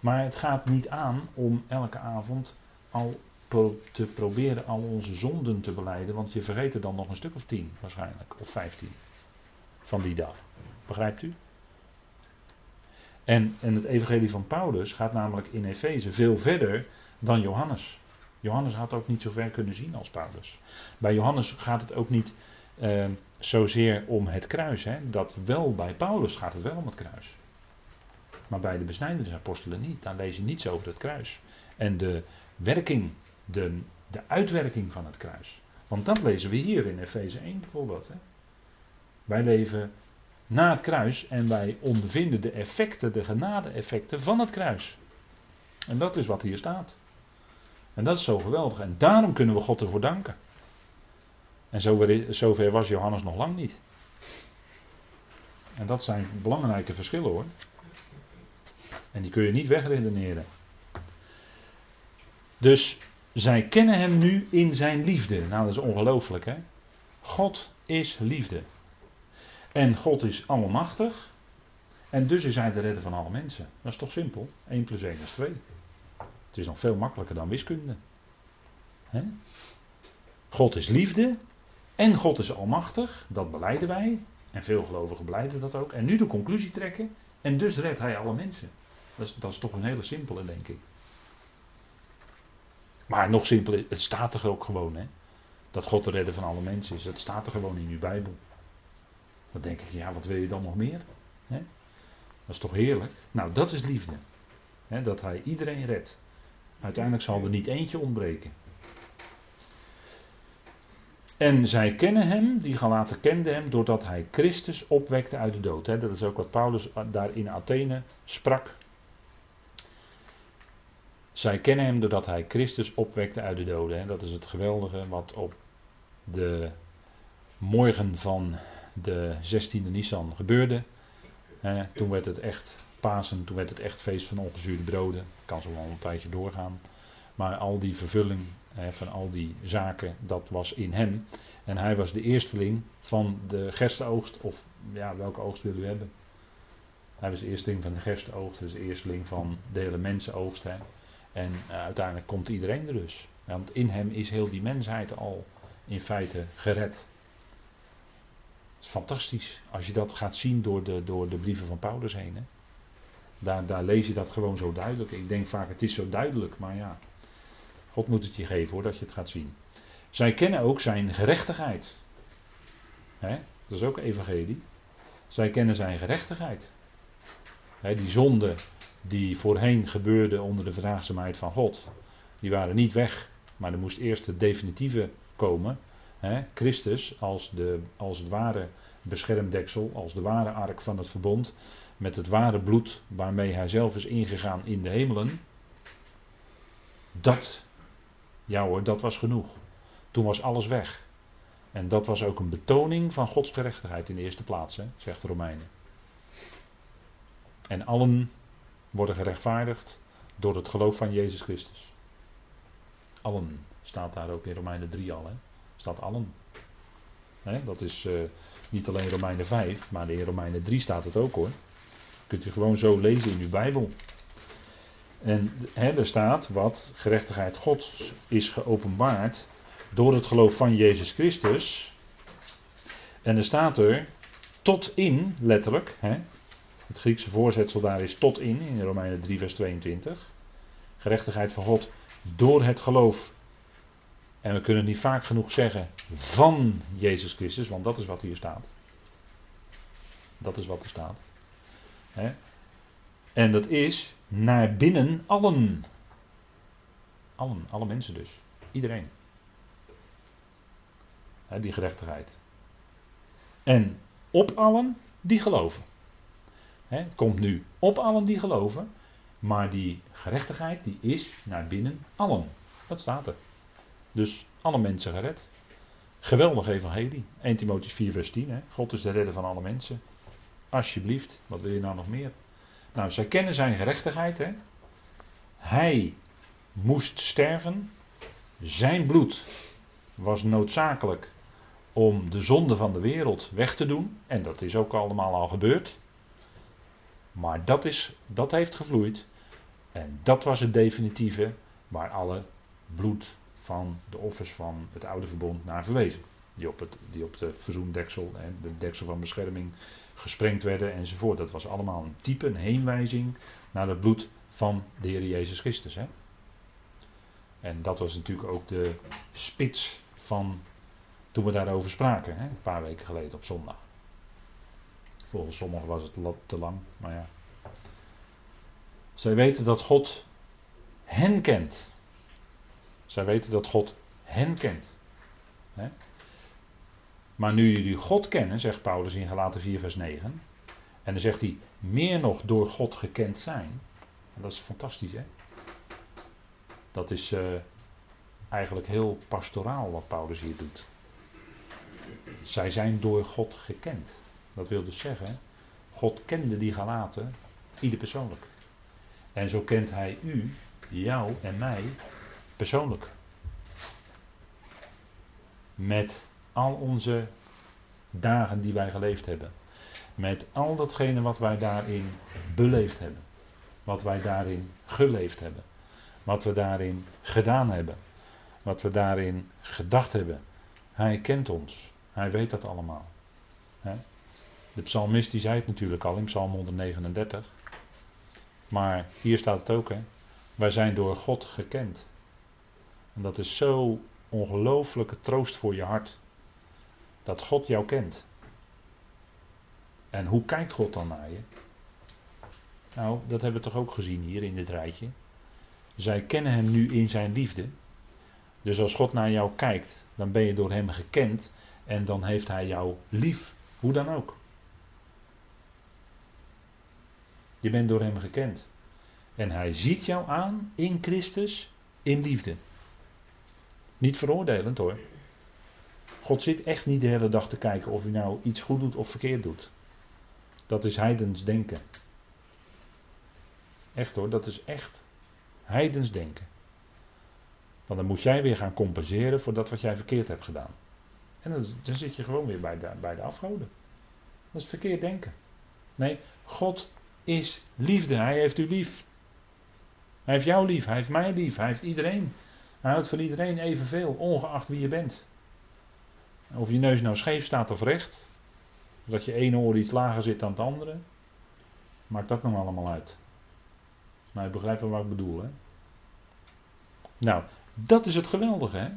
Maar het gaat niet aan om elke avond al te proberen al onze zonden te beleiden, want je vergeet er dan nog een stuk of tien waarschijnlijk, of vijftien van die dag. Begrijpt u? En, en het evangelie van Paulus gaat namelijk in Efeze veel verder dan Johannes. Johannes had ook niet zo ver kunnen zien als Paulus. Bij Johannes gaat het ook niet uh, zozeer om het kruis. Hè. Dat wel bij Paulus gaat het wel om het kruis. Maar bij de besnijdende apostelen niet. Daar lees je niets over het kruis. En de werking, de, de uitwerking van het kruis. Want dat lezen we hier in Efeze 1 bijvoorbeeld. Hè. Wij leven na het kruis en wij ondervinden de effecten, de genade-effecten van het kruis. En dat is wat hier staat. En dat is zo geweldig. En daarom kunnen we God ervoor danken. En zover, zover was Johannes nog lang niet. En dat zijn belangrijke verschillen hoor. En die kun je niet wegredeneren. Dus zij kennen hem nu in zijn liefde. Nou, dat is ongelooflijk hè. God is liefde. En God is almachtig. En dus is hij de redder van alle mensen. Dat is toch simpel? 1 plus 1 is 2. Het is nog veel makkelijker dan wiskunde. God is liefde. En God is almachtig. Dat beleiden wij. En veel gelovigen beleiden dat ook. En nu de conclusie trekken. En dus redt hij alle mensen. Dat is, dat is toch een hele simpele, denk ik. Maar nog simpeler, het staat er ook gewoon, hè? Dat God de redder van alle mensen is. Het staat er gewoon in uw Bijbel. Dan denk ik, ja, wat wil je dan nog meer? Dat is toch heerlijk? Nou, dat is liefde. dat hij iedereen redt. Uiteindelijk zal er niet eentje ontbreken. En zij kennen hem, die Galaten kenden hem, doordat hij Christus opwekte uit de dood. dat is ook wat Paulus daar in Athene sprak. Zij kennen hem doordat hij Christus opwekte uit de doden. Dat is het geweldige wat op de morgen van de 16e Nissan gebeurde. toen werd het echt Pasen, toen werd het echt feest van ongezuurde broden. Kan zo wel een tijdje doorgaan. Maar al die vervulling van al die zaken, dat was in hem. En hij was de eersteling van de gerstenoogst, of ja, welke oogst wil u hebben? Hij was de eersteling van de gerstenoogst, dus de eersteling van de hele mensenoogst. En uh, uiteindelijk komt iedereen er dus. Want in hem is heel die mensheid al in feite gered is fantastisch als je dat gaat zien door de, door de brieven van Paulus heen. Hè. Daar, daar lees je dat gewoon zo duidelijk. Ik denk vaak het is zo duidelijk, maar ja, God moet het je geven hoor, dat je het gaat zien. Zij kennen ook zijn gerechtigheid. Hè? Dat is ook evangelie. Zij kennen zijn gerechtigheid. Hè, die zonde die voorheen gebeurde onder de verdraagzaamheid van God, die waren niet weg. Maar er moest eerst het definitieve komen. Hè? Christus als, de, als het ware beschermdeksel, als de ware ark van het verbond, met het ware bloed waarmee hij zelf is ingegaan in de hemelen. Dat, ja hoor, dat was genoeg. Toen was alles weg. En dat was ook een betoning van Gods gerechtigheid in de eerste plaats, hè, zegt de Romeinen. En allen worden gerechtvaardigd door het geloof van Jezus Christus. Allen staat daar ook in Romeinen 3 al. Hè? Staat allen. Hè? Dat is uh, niet alleen Romeinen 5, maar in Romeinen 3 staat het ook hoor. Kunt u gewoon zo lezen in uw Bijbel. En hè, er staat wat gerechtigheid Gods is geopenbaard door het geloof van Jezus Christus. En er staat er tot in, letterlijk, hè, het Griekse voorzetsel daar is tot in, in Romeinen 3, vers 22. Gerechtigheid van God door het geloof. En we kunnen niet vaak genoeg zeggen van Jezus Christus, want dat is wat hier staat. Dat is wat er staat. En dat is naar binnen allen. Allen, alle mensen dus. Iedereen. die gerechtigheid. En op allen die geloven het komt nu op allen die geloven, maar die gerechtigheid die is naar binnen allen. Dat staat er. Dus alle mensen gered. Geweldig evangelie. 1 Timotheüs 4 vers 10. Hè? God is de redder van alle mensen. Alsjeblieft, wat wil je nou nog meer? Nou, zij kennen zijn gerechtigheid. Hij moest sterven. Zijn bloed was noodzakelijk om de zonde van de wereld weg te doen. En dat is ook allemaal al gebeurd. Maar dat, is, dat heeft gevloeid. En dat was het definitieve waar alle bloed van de offers van het oude verbond naar verwezen. Die op, het, die op de verzoendeksel en de deksel van bescherming gesprengd werden enzovoort. Dat was allemaal een type, een heenwijzing naar het bloed van de Heer Jezus Christus. Hè? En dat was natuurlijk ook de spits van toen we daarover spraken, hè? een paar weken geleden op zondag. Volgens sommigen was het te lang, maar ja. Zij weten dat God hen kent. Zij weten dat God hen kent. Maar nu jullie God kennen, zegt Paulus in Galaten 4, vers 9. En dan zegt hij, meer nog door God gekend zijn. En dat is fantastisch, hè? Dat is uh, eigenlijk heel pastoraal wat Paulus hier doet. Zij zijn door God gekend. Dat wil dus zeggen, God kende die Galaten, ieder persoonlijk. En zo kent hij u, jou en mij persoonlijk. Met al onze dagen die wij geleefd hebben. Met al datgene wat wij daarin beleefd hebben. Wat wij daarin geleefd hebben. Wat we daarin gedaan hebben. Wat we daarin gedacht hebben. Hij kent ons. Hij weet dat allemaal. De psalmist die zei het natuurlijk al in Psalm 139. Maar hier staat het ook, hè. Wij zijn door God gekend. En dat is zo ongelooflijke troost voor je hart. Dat God jou kent. En hoe kijkt God dan naar je? Nou, dat hebben we toch ook gezien hier in dit rijtje. Zij kennen hem nu in zijn liefde. Dus als God naar jou kijkt, dan ben je door hem gekend en dan heeft hij jou lief. Hoe dan ook. Je bent door hem gekend. En hij ziet jou aan in Christus in liefde. Niet veroordelend hoor. God zit echt niet de hele dag te kijken of je nou iets goed doet of verkeerd doet. Dat is heidens denken. Echt hoor, dat is echt heidens denken. Want dan moet jij weer gaan compenseren voor dat wat jij verkeerd hebt gedaan. En dan, dan zit je gewoon weer bij de, bij de afgoden. Dat is verkeerd denken. Nee, God is liefde. Hij heeft u lief. Hij heeft jou lief, hij heeft mij lief, hij heeft iedereen. Hij houdt van iedereen evenveel, ongeacht wie je bent. Of je neus nou scheef staat of recht. Dat je ene oor iets lager zit dan het andere. Maakt dat nog allemaal uit. Maar je begrijpt wel wat ik bedoel, hè? Nou, dat is het geweldige, hè?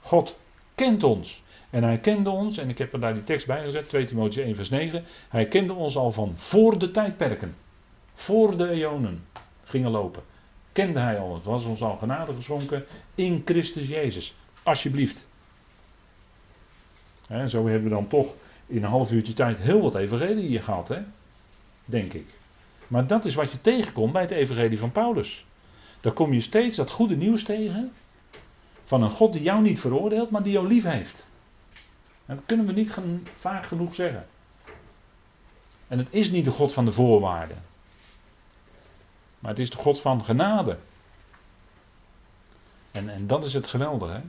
God kent ons. En hij kende ons, en ik heb er daar die tekst bij gezet, 2 Timotheüs 1 vers 9. Hij kende ons al van voor de tijdperken. Voor de eonen gingen lopen. Kende hij al, het was ons al genade geschonken in Christus Jezus. Alsjeblieft. En zo hebben we dan toch in een half uurtje tijd heel wat evangelie hier gehad, hè? denk ik. Maar dat is wat je tegenkomt bij het evangelie van Paulus. Daar kom je steeds dat goede nieuws tegen van een God die jou niet veroordeelt, maar die jou lief heeft. Dat kunnen we niet vaak genoeg zeggen. En het is niet de God van de voorwaarden. Maar het is de God van genade. En, en dat is het geweldige.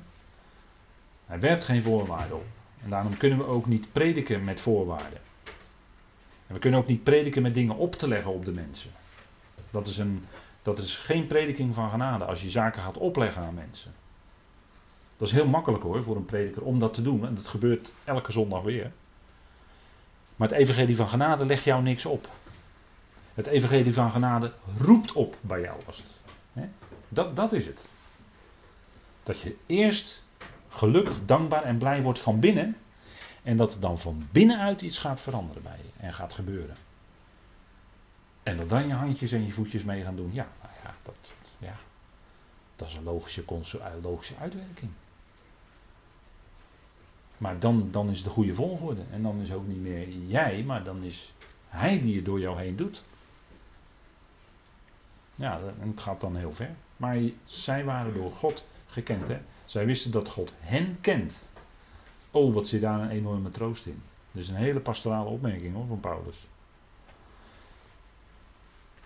Hij werpt geen voorwaarden op. En daarom kunnen we ook niet prediken met voorwaarden. En we kunnen ook niet prediken met dingen op te leggen op de mensen. Dat is, een, dat is geen prediking van genade als je zaken gaat opleggen aan mensen. Dat is heel makkelijk hoor voor een prediker om dat te doen. En dat gebeurt elke zondag weer. Maar het evangelie van genade legt jou niks op. Het evangelie van genade roept op bij jou als het. Dat, dat is het. Dat je eerst gelukkig, dankbaar en blij wordt van binnen. En dat er dan van binnenuit iets gaat veranderen bij je en gaat gebeuren. En dat dan je handjes en je voetjes mee gaan doen. Ja, nou ja, dat, ja, dat is een logische, logische uitwerking. Maar dan, dan is de goede volgorde. En dan is ook niet meer jij, maar dan is hij die het door jou heen doet. Ja, en het gaat dan heel ver. Maar zij waren door God gekend. Hè? Zij wisten dat God hen kent. Oh, wat zit daar een enorme troost in. Dus een hele pastorale opmerking hoor, van Paulus.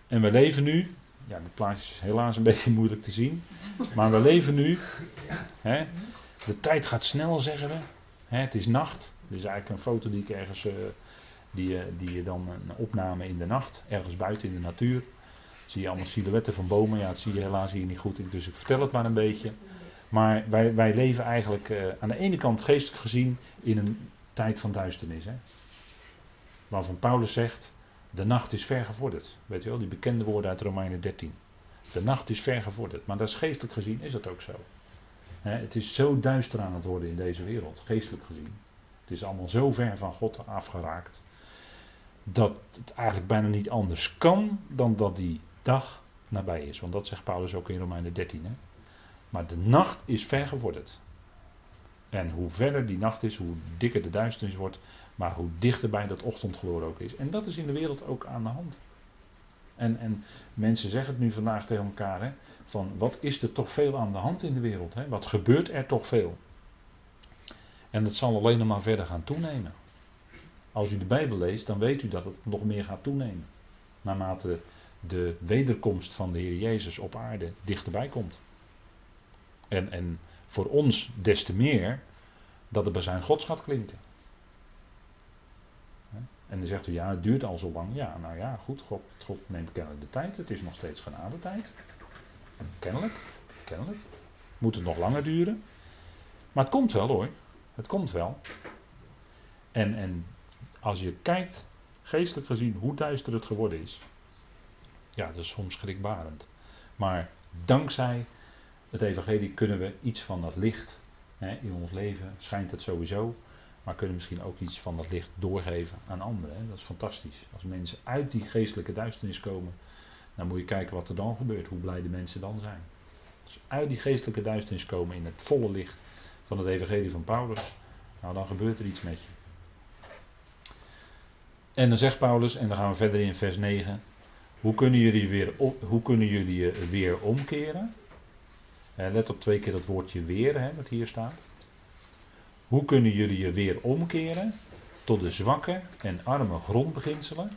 En we leven nu, ja, het plaatje is helaas een beetje moeilijk te zien, maar we leven nu, hè, de tijd gaat snel zeggen we, hè, het is nacht, is eigenlijk een foto die ik ergens, uh, die, die je dan een opname in de nacht, ergens buiten in de natuur, zie je allemaal silhouetten van bomen, ja, dat zie je helaas hier niet goed, dus ik vertel het maar een beetje. Maar wij, wij leven eigenlijk uh, aan de ene kant geestelijk gezien in een tijd van duisternis. Hè? Waarvan Paulus zegt, de nacht is ver gevorderd. Weet je wel, die bekende woorden uit Romeinen 13. De nacht is ver gevorderd. Maar dat is geestelijk gezien is dat ook zo. Het is zo duister aan het worden in deze wereld, geestelijk gezien. Het is allemaal zo ver van God afgeraakt. Dat het eigenlijk bijna niet anders kan dan dat die dag nabij is. Want dat zegt Paulus ook in Romeinen 13. Hè? Maar de nacht is ver gevorderd. En hoe verder die nacht is, hoe dikker de duisternis wordt, maar hoe dichterbij dat ochtendgloor ook is. En dat is in de wereld ook aan de hand. En, en mensen zeggen het nu vandaag tegen elkaar, hè, van wat is er toch veel aan de hand in de wereld? Hè? Wat gebeurt er toch veel? En dat zal alleen nog maar verder gaan toenemen. Als u de Bijbel leest, dan weet u dat het nog meer gaat toenemen. Naarmate de wederkomst van de Heer Jezus op aarde dichterbij komt. En, en voor ons des te meer dat het bij zijn gods gaat klinken. En dan zegt u, ja, het duurt al zo lang. Ja, nou ja, goed, God, neemt kennelijk de tijd. Het is nog steeds tijd. Kennelijk, kennelijk. Moet het nog langer duren. Maar het komt wel hoor. Het komt wel. En, en als je kijkt, geestelijk gezien, hoe duister het geworden is. Ja, dat is soms schrikbarend. Maar dankzij het evangelie kunnen we iets van dat licht hè, in ons leven, schijnt het sowieso, maar kunnen misschien ook iets van dat licht doorgeven aan anderen. Hè. Dat is fantastisch. Als mensen uit die geestelijke duisternis komen, dan moet je kijken wat er dan gebeurt, hoe blij de mensen dan zijn. Als uit die geestelijke duisternis komen in het volle licht van het evangelie van Paulus, nou dan gebeurt er iets met je. En dan zegt Paulus, en dan gaan we verder in vers 9, hoe kunnen jullie weer, hoe kunnen jullie weer omkeren? let op twee keer dat woordje weer, hè, wat hier staat. Hoe kunnen jullie je weer omkeren tot de zwakke en arme grondbeginselen,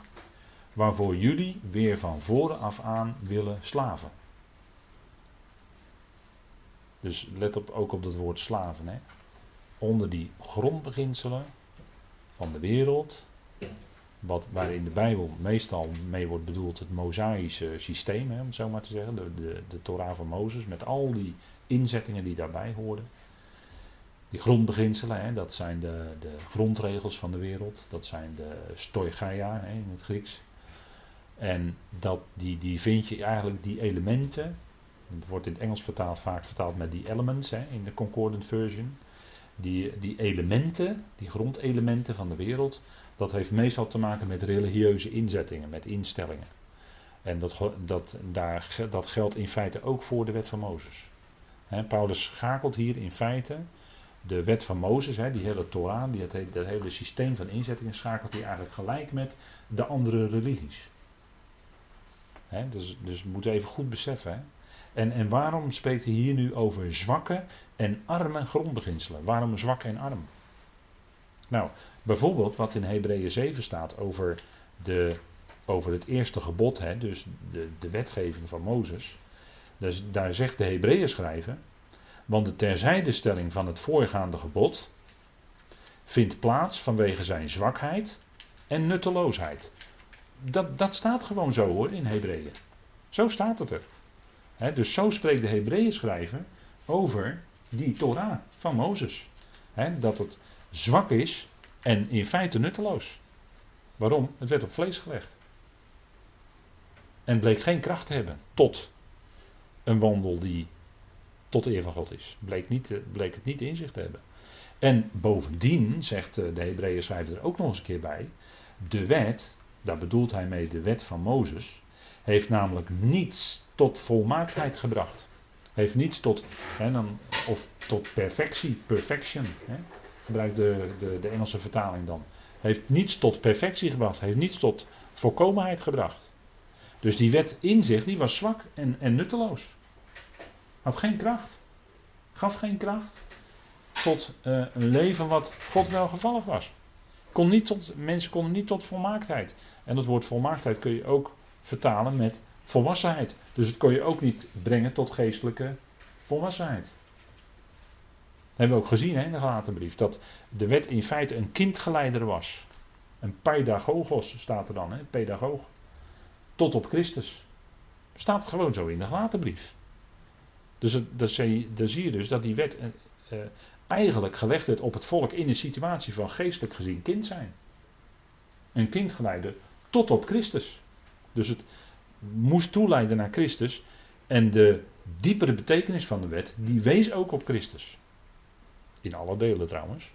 waarvoor jullie weer van voren af aan willen slaven? Dus let op, ook op dat woord slaven. Hè. Onder die grondbeginselen van de wereld, wat, waar in de Bijbel meestal mee wordt bedoeld het Mosaïsche systeem, hè, om het zo maar te zeggen. De, de, de Torah van Mozes, met al die inzettingen die daarbij hoorden. Die grondbeginselen, hè, dat zijn de, de grondregels van de wereld. Dat zijn de stoigaia hè, in het Grieks. En dat, die, die vind je eigenlijk, die elementen, Het wordt in het Engels vertaald, vaak vertaald met die elements hè, in de Concordant Version. Die, die elementen, die grondelementen van de wereld, dat heeft meestal te maken met religieuze inzettingen, met instellingen. En dat, dat, daar, dat geldt in feite ook voor de wet van Mozes. Paulus schakelt hier in feite de wet van Mozes, die hele Torah, die het, dat hele systeem van inzettingen, schakelt hij eigenlijk gelijk met de andere religies. dus, dus we moeten even goed beseffen. En, en waarom spreekt hij hier nu over zwakke en arme grondbeginselen? Waarom zwak en arm? Nou, bijvoorbeeld wat in Hebreeën 7 staat over, de, over het eerste gebod, hè, dus de, de wetgeving van Mozes. Dus daar zegt de Hebreeën schrijver, want de terzijdestelling van het voorgaande gebod vindt plaats vanwege zijn zwakheid en nutteloosheid. Dat, dat staat gewoon zo hoor in Hebreeën. Zo staat het er. dus zo spreekt de Hebreeën schrijver over die Torah van Mozes. dat het zwak is en in feite nutteloos. Waarom? Het werd op vlees gelegd. En bleek geen kracht te hebben tot een wandel die tot eer van God is. Bleek, niet, bleek het niet in zich te hebben. En bovendien, zegt de Hebreeën schrijver er ook nog eens een keer bij, de wet, daar bedoelt hij mee de wet van Mozes, heeft namelijk niets tot volmaaktheid gebracht. Heeft niets tot, hè, dan, of tot perfectie, perfection, hè, gebruikt de, de, de Engelse vertaling dan. Heeft niets tot perfectie gebracht, heeft niets tot volkomenheid gebracht. Dus die wet in zich, die was zwak en, en nutteloos. Had geen kracht. Gaf geen kracht tot uh, een leven wat God welgevallig was. Kon niet tot, mensen konden niet tot volmaaktheid. En dat woord volmaaktheid kun je ook vertalen met volwassenheid. Dus het kon je ook niet brengen tot geestelijke volwassenheid. Dat hebben we ook gezien hè, in de gelaten brief. Dat de wet in feite een kindgeleider was. Een pedagogos staat er dan, hè, pedagoog. Tot op Christus. Staat gewoon zo in de gelaten brief. Dus dat zie, zie je dus dat die wet eh, eh, eigenlijk gelegd werd op het volk in een situatie van geestelijk gezien kind zijn. Een kindgeleider tot op Christus. Dus het moest toeleiden naar Christus. En de diepere betekenis van de wet, die wees ook op Christus. In alle delen trouwens.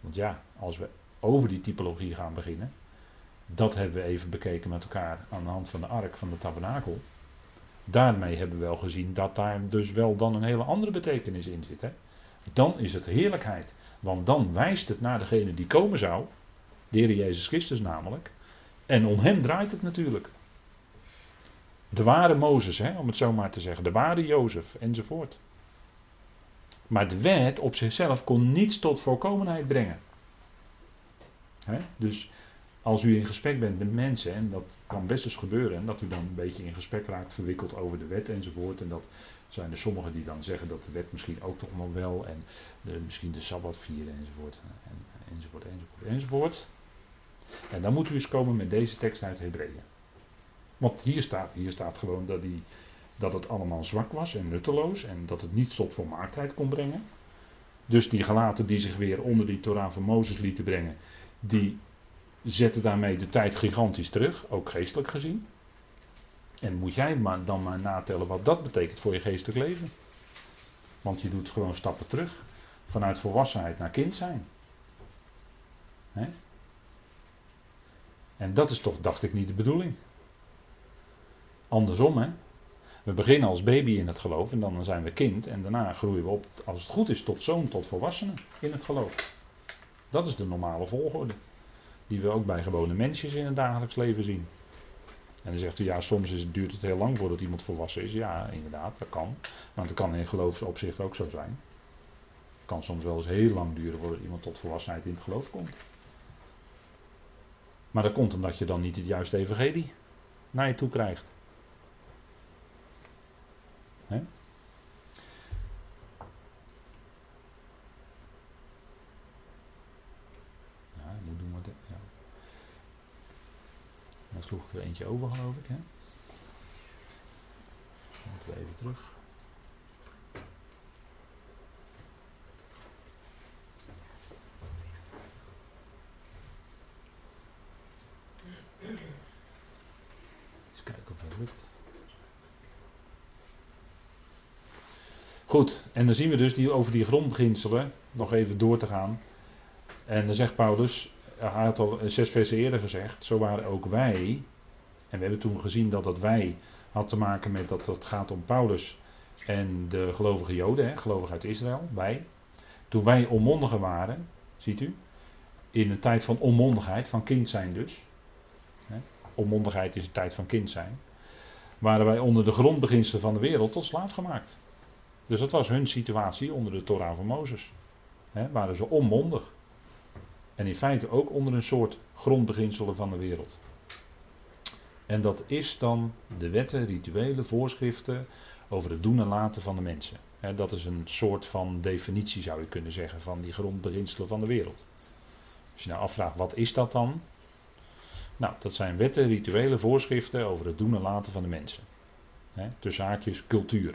Want ja, als we over die typologie gaan beginnen, dat hebben we even bekeken met elkaar aan de hand van de ark van de tabernakel. Daarmee hebben we wel gezien dat daar dus wel dan een hele andere betekenis in zit. Hè? Dan is het heerlijkheid. Want dan wijst het naar degene die komen zou. De Jezus Christus namelijk. En om hem draait het natuurlijk. De ware Mozes, hè, om het zo maar te zeggen. De ware Jozef enzovoort. Maar de wet op zichzelf kon niets tot volkomenheid brengen. Hè? Dus als u in gesprek bent met mensen, en dat kan best eens gebeuren, en dat u dan een beetje in gesprek raakt, verwikkeld over de wet enzovoort. En dat zijn er sommigen die dan zeggen dat de wet misschien ook toch nog wel, en de, misschien de sabbat vieren enzovoort, en, enzovoort, enzovoort, enzovoort. En dan moet u eens komen met deze tekst uit Hebreeën. Want hier staat, hier staat gewoon dat, die, dat het allemaal zwak was en nutteloos en dat het niet tot volmaaktheid kon brengen. Dus die gelaten die zich weer onder die Torah van Mozes lieten brengen, die zetten daarmee de tijd gigantisch terug, ook geestelijk gezien. En moet jij maar dan maar natellen wat dat betekent voor je geestelijk leven. Want je doet gewoon stappen terug. Vanuit volwassenheid naar kind zijn. En dat is toch, dacht ik, niet de bedoeling. Andersom, hè. We beginnen als baby in het geloof en dan zijn we kind. En daarna groeien we op, als het goed is, tot zoon, tot volwassenen in het geloof. Dat is de normale volgorde. Die we ook bij gewone mensen in het dagelijks leven zien. En dan zegt u, ja, soms is duurt het heel lang voordat iemand volwassen is. Ja, inderdaad, dat kan. Maar dat kan in geloofsopzicht ook zo zijn. Het kan soms wel eens heel lang duren voordat iemand tot volwassenheid in het geloof komt. Maar dat komt omdat je dan niet het juiste evangelie naar je toe krijgt. He? Dan sloeg er eentje over, geloof ik. Hè? Moeten we even terug. Eens kijken of dat lukt. Goed, en dan zien we dus die, over die grondbeginselen nog even door te gaan. En dan zegt Paulus, hij had al zes versen eerder gezegd, zo waren ook wij, en we hebben toen gezien dat dat wij had te maken met dat het gaat om Paulus en de gelovige Joden, hè, gelovig uit Israël, wij. Toen wij onmondigen waren, ziet u, in een tijd van onmondigheid, van kind zijn dus. Hè, onmondigheid is een tijd van kind zijn. Waren wij onder de grondbeginselen van de wereld tot slaaf gemaakt. Dus dat was hun situatie onder de Torah van Mozes. Hè, waren ze onmondig. En in feite ook onder een soort grondbeginselen van de wereld. En dat is dan de wetten, rituelen, voorschriften over het doen en laten van de mensen. dat is een soort van definitie, zou je kunnen zeggen, van die grondbeginselen van de wereld. Als je nou afvraagt, wat is dat dan? Nou, dat zijn wetten, rituelen, voorschriften over het doen en laten van de mensen. Tussen haakjes cultuur.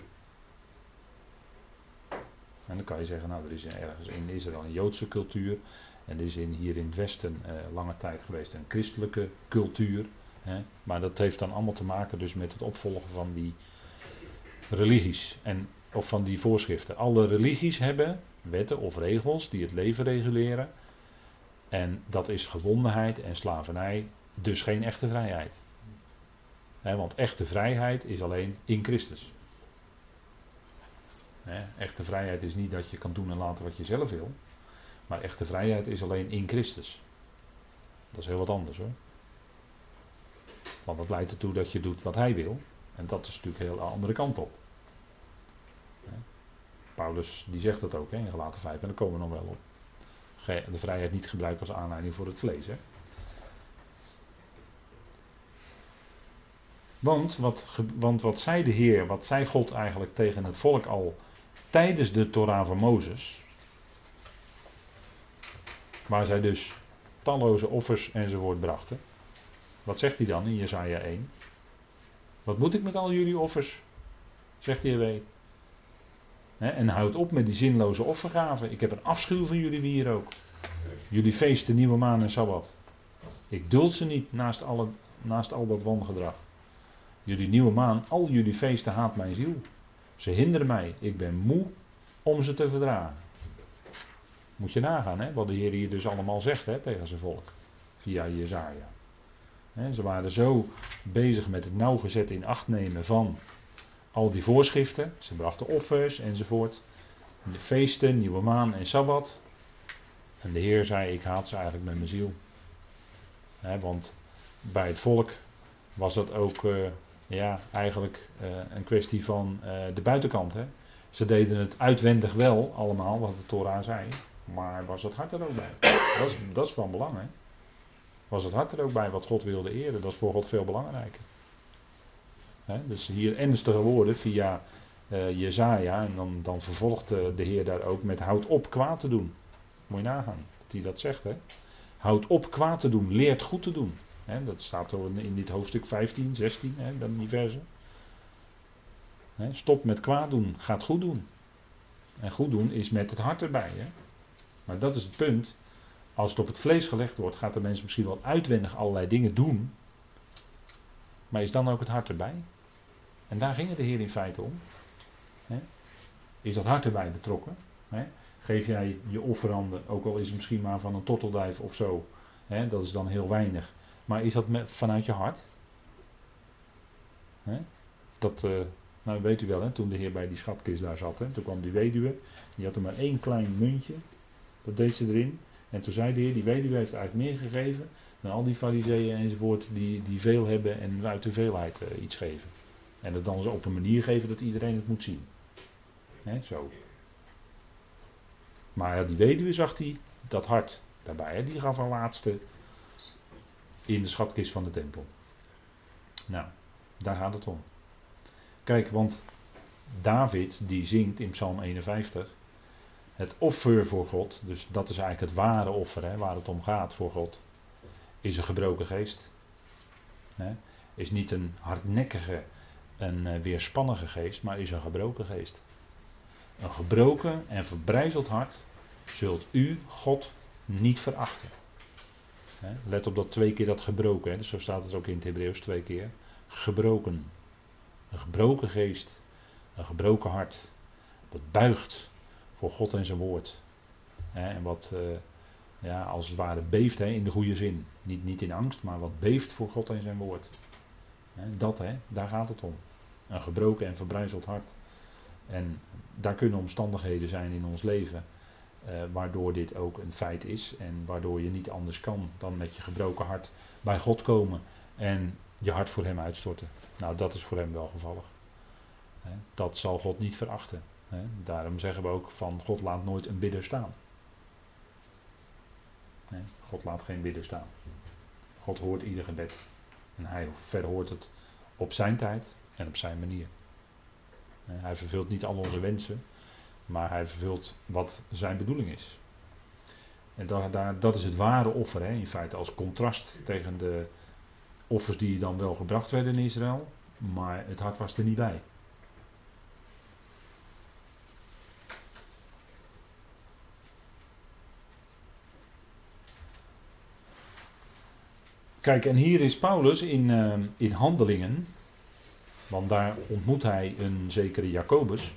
En dan kan je zeggen, nou, er is ergens in Israël een Joodse cultuur. En er is in, hier in het Westen uh, lange tijd geweest een christelijke cultuur. Hè? Maar dat heeft dan allemaal te maken dus met het opvolgen van die religies en, of van die voorschriften. Alle religies hebben wetten of regels die het leven reguleren. En dat is gewondenheid en slavernij, dus geen echte vrijheid. want echte vrijheid is alleen in Christus. echte vrijheid is niet dat je kan doen en laten wat je zelf wil. Maar echte vrijheid is alleen in Christus. Dat is heel wat anders hoor. Want dat leidt ertoe dat je doet wat hij wil. En dat is natuurlijk heel de andere kant op. Paulus die zegt dat ook hè, in gelaten 5 en daar komen we nog wel op. De vrijheid niet gebruiken als aanleiding voor het vlees. Hè. Want wat, want wat zei de Heer, wat zei God eigenlijk tegen het volk al tijdens de Torah van Mozes? Waar zij dus talloze offers enzovoort brachten. Wat zegt hij dan in Jesaja 1? Wat moet ik met al jullie offers? Zegt de Heer En houd op met die zinloze offergaven. Ik heb een afschuw van jullie hier ook. Jullie feesten, nieuwe maan en sabbat. Ik duld ze niet naast, alle, naast al dat wangedrag. Jullie nieuwe maan, al jullie feesten haat mijn ziel. Ze hinderen mij. Ik ben moe om ze te verdragen. Moet je nagaan hè, wat de Heer hier dus allemaal zegt hè, tegen zijn volk. Via Jezaja ze waren zo bezig met het nauwgezet in acht nemen van al die voorschriften. Ze brachten offers enzovoort. De feesten, nieuwe maan en sabbat. En de Heer zei: Ik haat ze eigenlijk met mijn ziel. want bij het volk was dat ook uh, ja, eigenlijk uh, een kwestie van uh, de buitenkant. Hè. Ze deden het uitwendig wel allemaal, wat de Torah zei. Maar was het hart er ook bij? Dat is, dat is van belang. Hè was het hart er ook bij wat God wilde eren. Dat is voor God veel belangrijker. dus hier ernstige woorden via uh, Jezaja. En dan, dan vervolgt de, Heer daar ook met houd op kwaad te doen. Moet je nagaan dat hij dat zegt. Hè? Houd op kwaad te doen. Leert goed te doen. dat staat in, dit hoofdstuk 15, 16. Hè, dan die stop met kwaad doen. Gaat goed doen. En goed doen is met het hart erbij. Hè? Maar dat is het punt. Als het op het vlees gelegd wordt, gaat de mens misschien wel uitwendig allerlei dingen doen. Maar is dan ook het hart erbij? En daar ging het de Heer in feite om. Is dat hart erbij betrokken? Geef jij je offeranden, ook al is het misschien maar van een torteldijf of zo. Dat is dan heel weinig. Maar is dat vanuit je hart? Dat, uh, nou weet u wel, toen de Heer bij die schatkist daar zat. Hè, toen kwam die weduwe, die had er maar één klein muntje. Dat deed ze erin. En toen zei de Heer, die weduwe heeft eigenlijk meer gegeven dan al die fariseeën enzovoort die, die veel hebben en uit de veelheid uh, iets geven. En het dan op een manier geven dat iedereen het moet zien. Zo. Maar ja, die weduwe zag hij dat hart daarbij. Die gaf haar laatste in de schatkist van de tempel. Nou, daar gaat het om. Kijk, want David die zingt in Psalm 51 het offer voor God, dus dat is eigenlijk het ware offer hè, waar het om gaat voor God, is een gebroken geest. Hè, is niet een hardnekkige, een uh, weerspannige geest, maar is een gebroken geest. Een gebroken en verbrijzeld hart zult u, God, niet verachten. Hè, let op dat twee keer dat gebroken, hè, dus zo staat het ook in het Hebreeuws twee keer. Gebroken. Een gebroken geest, een gebroken hart dat buigt voor God en zijn woord. Hè, en wat eh, ja, als het ware beeft hè, in de goede zin. Niet, niet in angst, maar wat beeft voor God en zijn woord. Hè, dat, hè, daar gaat het om. Een gebroken en verbrijzeld hart. En daar kunnen omstandigheden zijn in ons leven. Uh, waardoor dit ook een feit is. En waardoor je niet anders kan dan met je gebroken hart bij God komen. En je hart voor hem uitstorten. Nou, dat is voor hem wel gevallig. Dat zal God niet verachten. Daarom zeggen we ook van God laat nooit een bidder staan. God laat geen bidder staan. God hoort ieder gebed. En hij verhoort het op zijn tijd en op zijn manier. Hij vervult niet al onze wensen, maar hij vervult wat zijn bedoeling is. En dat is het ware offer, in feite, als contrast tegen de offers die dan wel gebracht werden in Israël, maar het hart was er niet bij. Kijk, en hier is Paulus in, uh, in handelingen, want daar ontmoet hij een zekere Jacobus.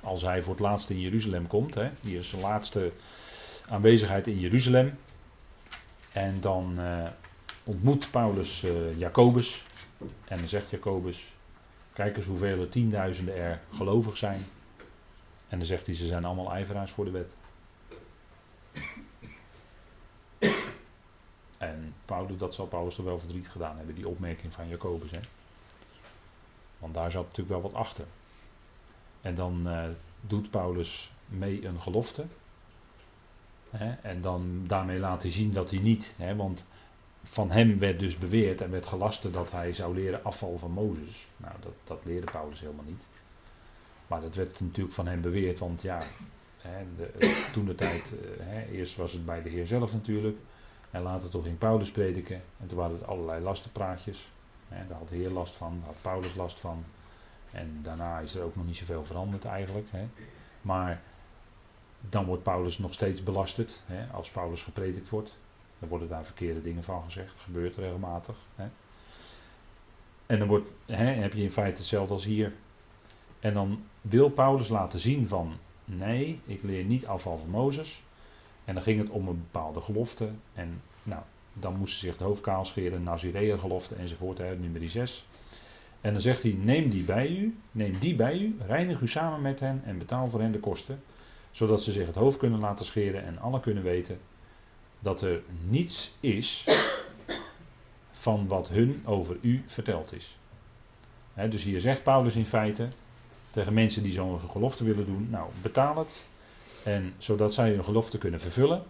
Als hij voor het laatst in Jeruzalem komt. Hè. Hier is zijn laatste aanwezigheid in Jeruzalem. En dan uh, ontmoet Paulus uh, Jacobus. En dan zegt Jacobus: Kijk eens hoeveel er tienduizenden er gelovig zijn. En dan zegt hij: Ze zijn allemaal ijveraars voor de wet. En Paulus, dat zal Paulus er wel verdriet gedaan hebben, die opmerking van Jacobus. Hè? Want daar zat natuurlijk wel wat achter. En dan uh, doet Paulus mee een gelofte. Hè? En dan daarmee laat hij zien dat hij niet, hè? want van hem werd dus beweerd en werd gelasten dat hij zou leren afval van Mozes. Nou, dat, dat leerde Paulus helemaal niet. Maar dat werd natuurlijk van hem beweerd, want ja, hè, de, toen de tijd, uh, hè, eerst was het bij de Heer zelf natuurlijk. En later toch ging Paulus prediken. En toen waren het allerlei lastenpraatjes. En daar had de Heer last van, daar had Paulus last van. En daarna is er ook nog niet zoveel veranderd eigenlijk. Hè. Maar dan wordt Paulus nog steeds belasterd. Hè, als Paulus gepredikt wordt. Dan worden daar verkeerde dingen van gezegd. Dat gebeurt regelmatig. Hè. En dan wordt, hè, heb je in feite hetzelfde als hier. En dan wil Paulus laten zien van, nee, ik leer niet afval van Mozes. En dan ging het om een bepaalde gelofte. En nou, dan moesten ze zich het hoofd kaal scheren, Nazireër gelofte enzovoort, hè, nummer 6. En dan zegt hij, neem die bij u, neem die bij u, reinig u samen met hen en betaal voor hen de kosten. Zodat ze zich het hoofd kunnen laten scheren en alle kunnen weten dat er niets is van wat hun over u verteld is. dus hier zegt Paulus in feite tegen mensen die zo'n gelofte willen doen, nou betaal het en zodat zij hun gelofte kunnen vervullen.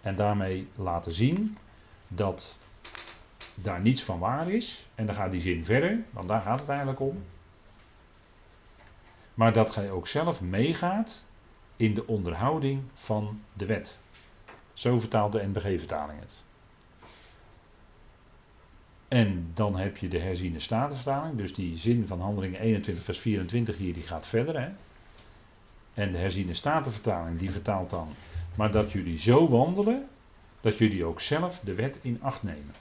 En daarmee laten zien dat daar niets van waar is. En dan gaat die zin verder, want daar gaat het eigenlijk om. Maar dat gij ook zelf meegaat in de onderhouding van de wet. Zo vertaalt de NBG-vertaling het. En dan heb je de herziene statenvertaling. Dus die zin van handelingen 21 vers 24 hier, die gaat verder. Hè? En de herziene statenvertaling die vertaalt dan. Maar dat jullie zo wandelen, dat jullie ook zelf de wet in acht nemen.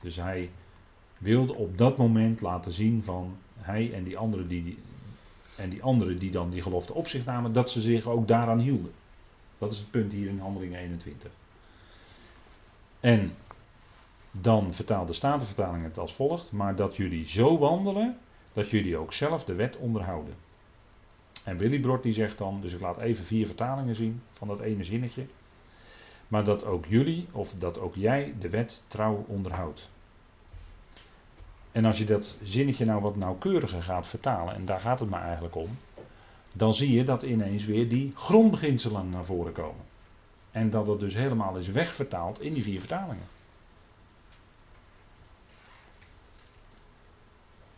Dus hij wilde op dat moment laten zien van hij en die anderen die, en die anderen die dan die gelofte op zich namen, dat ze zich ook daaraan hielden. Dat is het punt hier in handeling 21. En dan vertaalt de Statenvertaling het als volgt, maar dat jullie zo wandelen, dat jullie ook zelf de wet onderhouden. En Willy Brod die zegt dan, dus ik laat even vier vertalingen zien van dat ene zinnetje. Maar dat ook jullie, of dat ook jij de wet trouw onderhoudt. En als je dat zinnetje nou wat nauwkeuriger gaat vertalen, en daar gaat het maar eigenlijk om, dan zie je dat ineens weer die grondbeginselen naar voren komen. En dat het dus helemaal is wegvertaald in die vier vertalingen.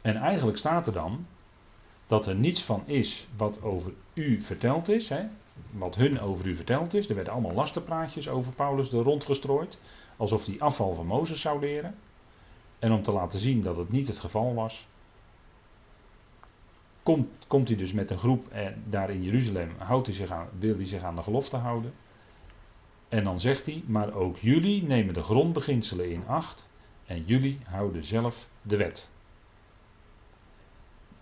En eigenlijk staat er dan, dat er niets van is wat over u verteld is, hè, wat hun over u verteld is. Er werden allemaal lastenpraatjes over Paulus er rondgestrooid, alsof hij afval van Mozes zou leren. En om te laten zien dat het niet het geval was, komt, komt hij dus met een groep en daar in Jeruzalem, houdt hij zich aan, wil hij zich aan de gelofte houden. En dan zegt hij, maar ook jullie nemen de grondbeginselen in acht en jullie houden zelf de wet.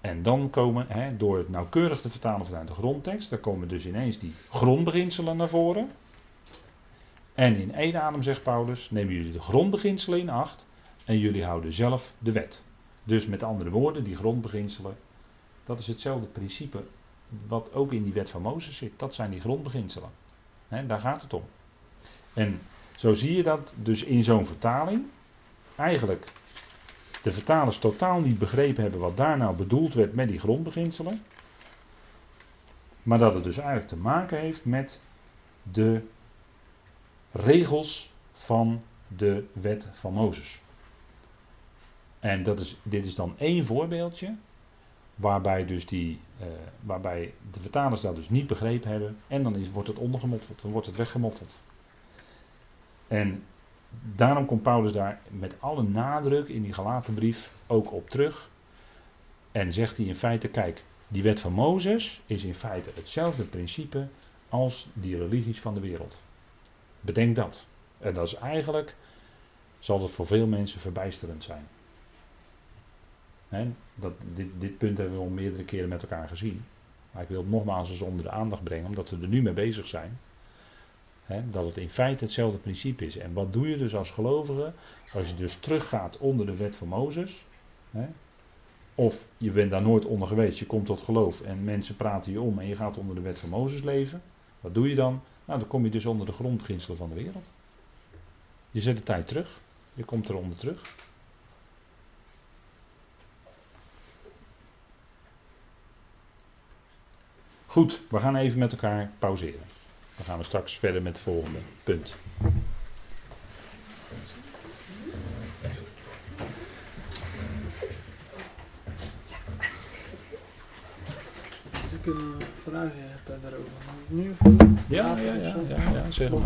En dan komen, hè, door het nauwkeurig te vertalen vanuit de grondtekst, dan komen dus ineens die grondbeginselen naar voren. En in één adem zegt Paulus, nemen jullie de grondbeginselen in acht en jullie houden zelf de wet. Dus met andere woorden, die grondbeginselen, dat is hetzelfde principe wat ook in die wet van Mozes zit. Dat zijn die grondbeginselen. Hè, daar gaat het om. En zo zie je dat dus in zo'n vertaling eigenlijk de vertalers totaal niet begrepen hebben wat daar nou bedoeld werd met die grondbeginselen. Maar dat het dus eigenlijk te maken heeft met de regels van de wet van Mozes. En dat is, dit is dan één voorbeeldje waarbij, dus die, uh, waarbij de vertalers dat dus niet begrepen hebben en dan is, wordt het ondergemoffeld, dan wordt het weggemoffeld. En daarom komt Paulus daar met alle nadruk in die gelaten brief ook op terug. En zegt hij in feite, kijk, die wet van Mozes is in feite hetzelfde principe als die religies van de wereld. Bedenk dat. En dat is eigenlijk, zal het voor veel mensen verbijsterend zijn. dat, dit, dit punt hebben we al meerdere keren met elkaar gezien. Maar ik wil het nogmaals eens onder de aandacht brengen, omdat we er nu mee bezig zijn dat het in feite hetzelfde principe is. En wat doe je dus als gelovige? Als je dus teruggaat onder de wet van Mozes. of je bent daar nooit onder geweest, je komt tot geloof en mensen praten je om en je gaat onder de wet van Mozes leven. Wat doe je dan? Nou, dan kom je dus onder de grondbeginselen van de wereld. Je zet de tijd terug. Je komt eronder terug. Goed, we gaan even met elkaar pauzeren. Dan gaan we straks verder met het volgende punt. Als ik een vraag heb daarover, nu Ja, ja, ja, ja, ja, zeg maar.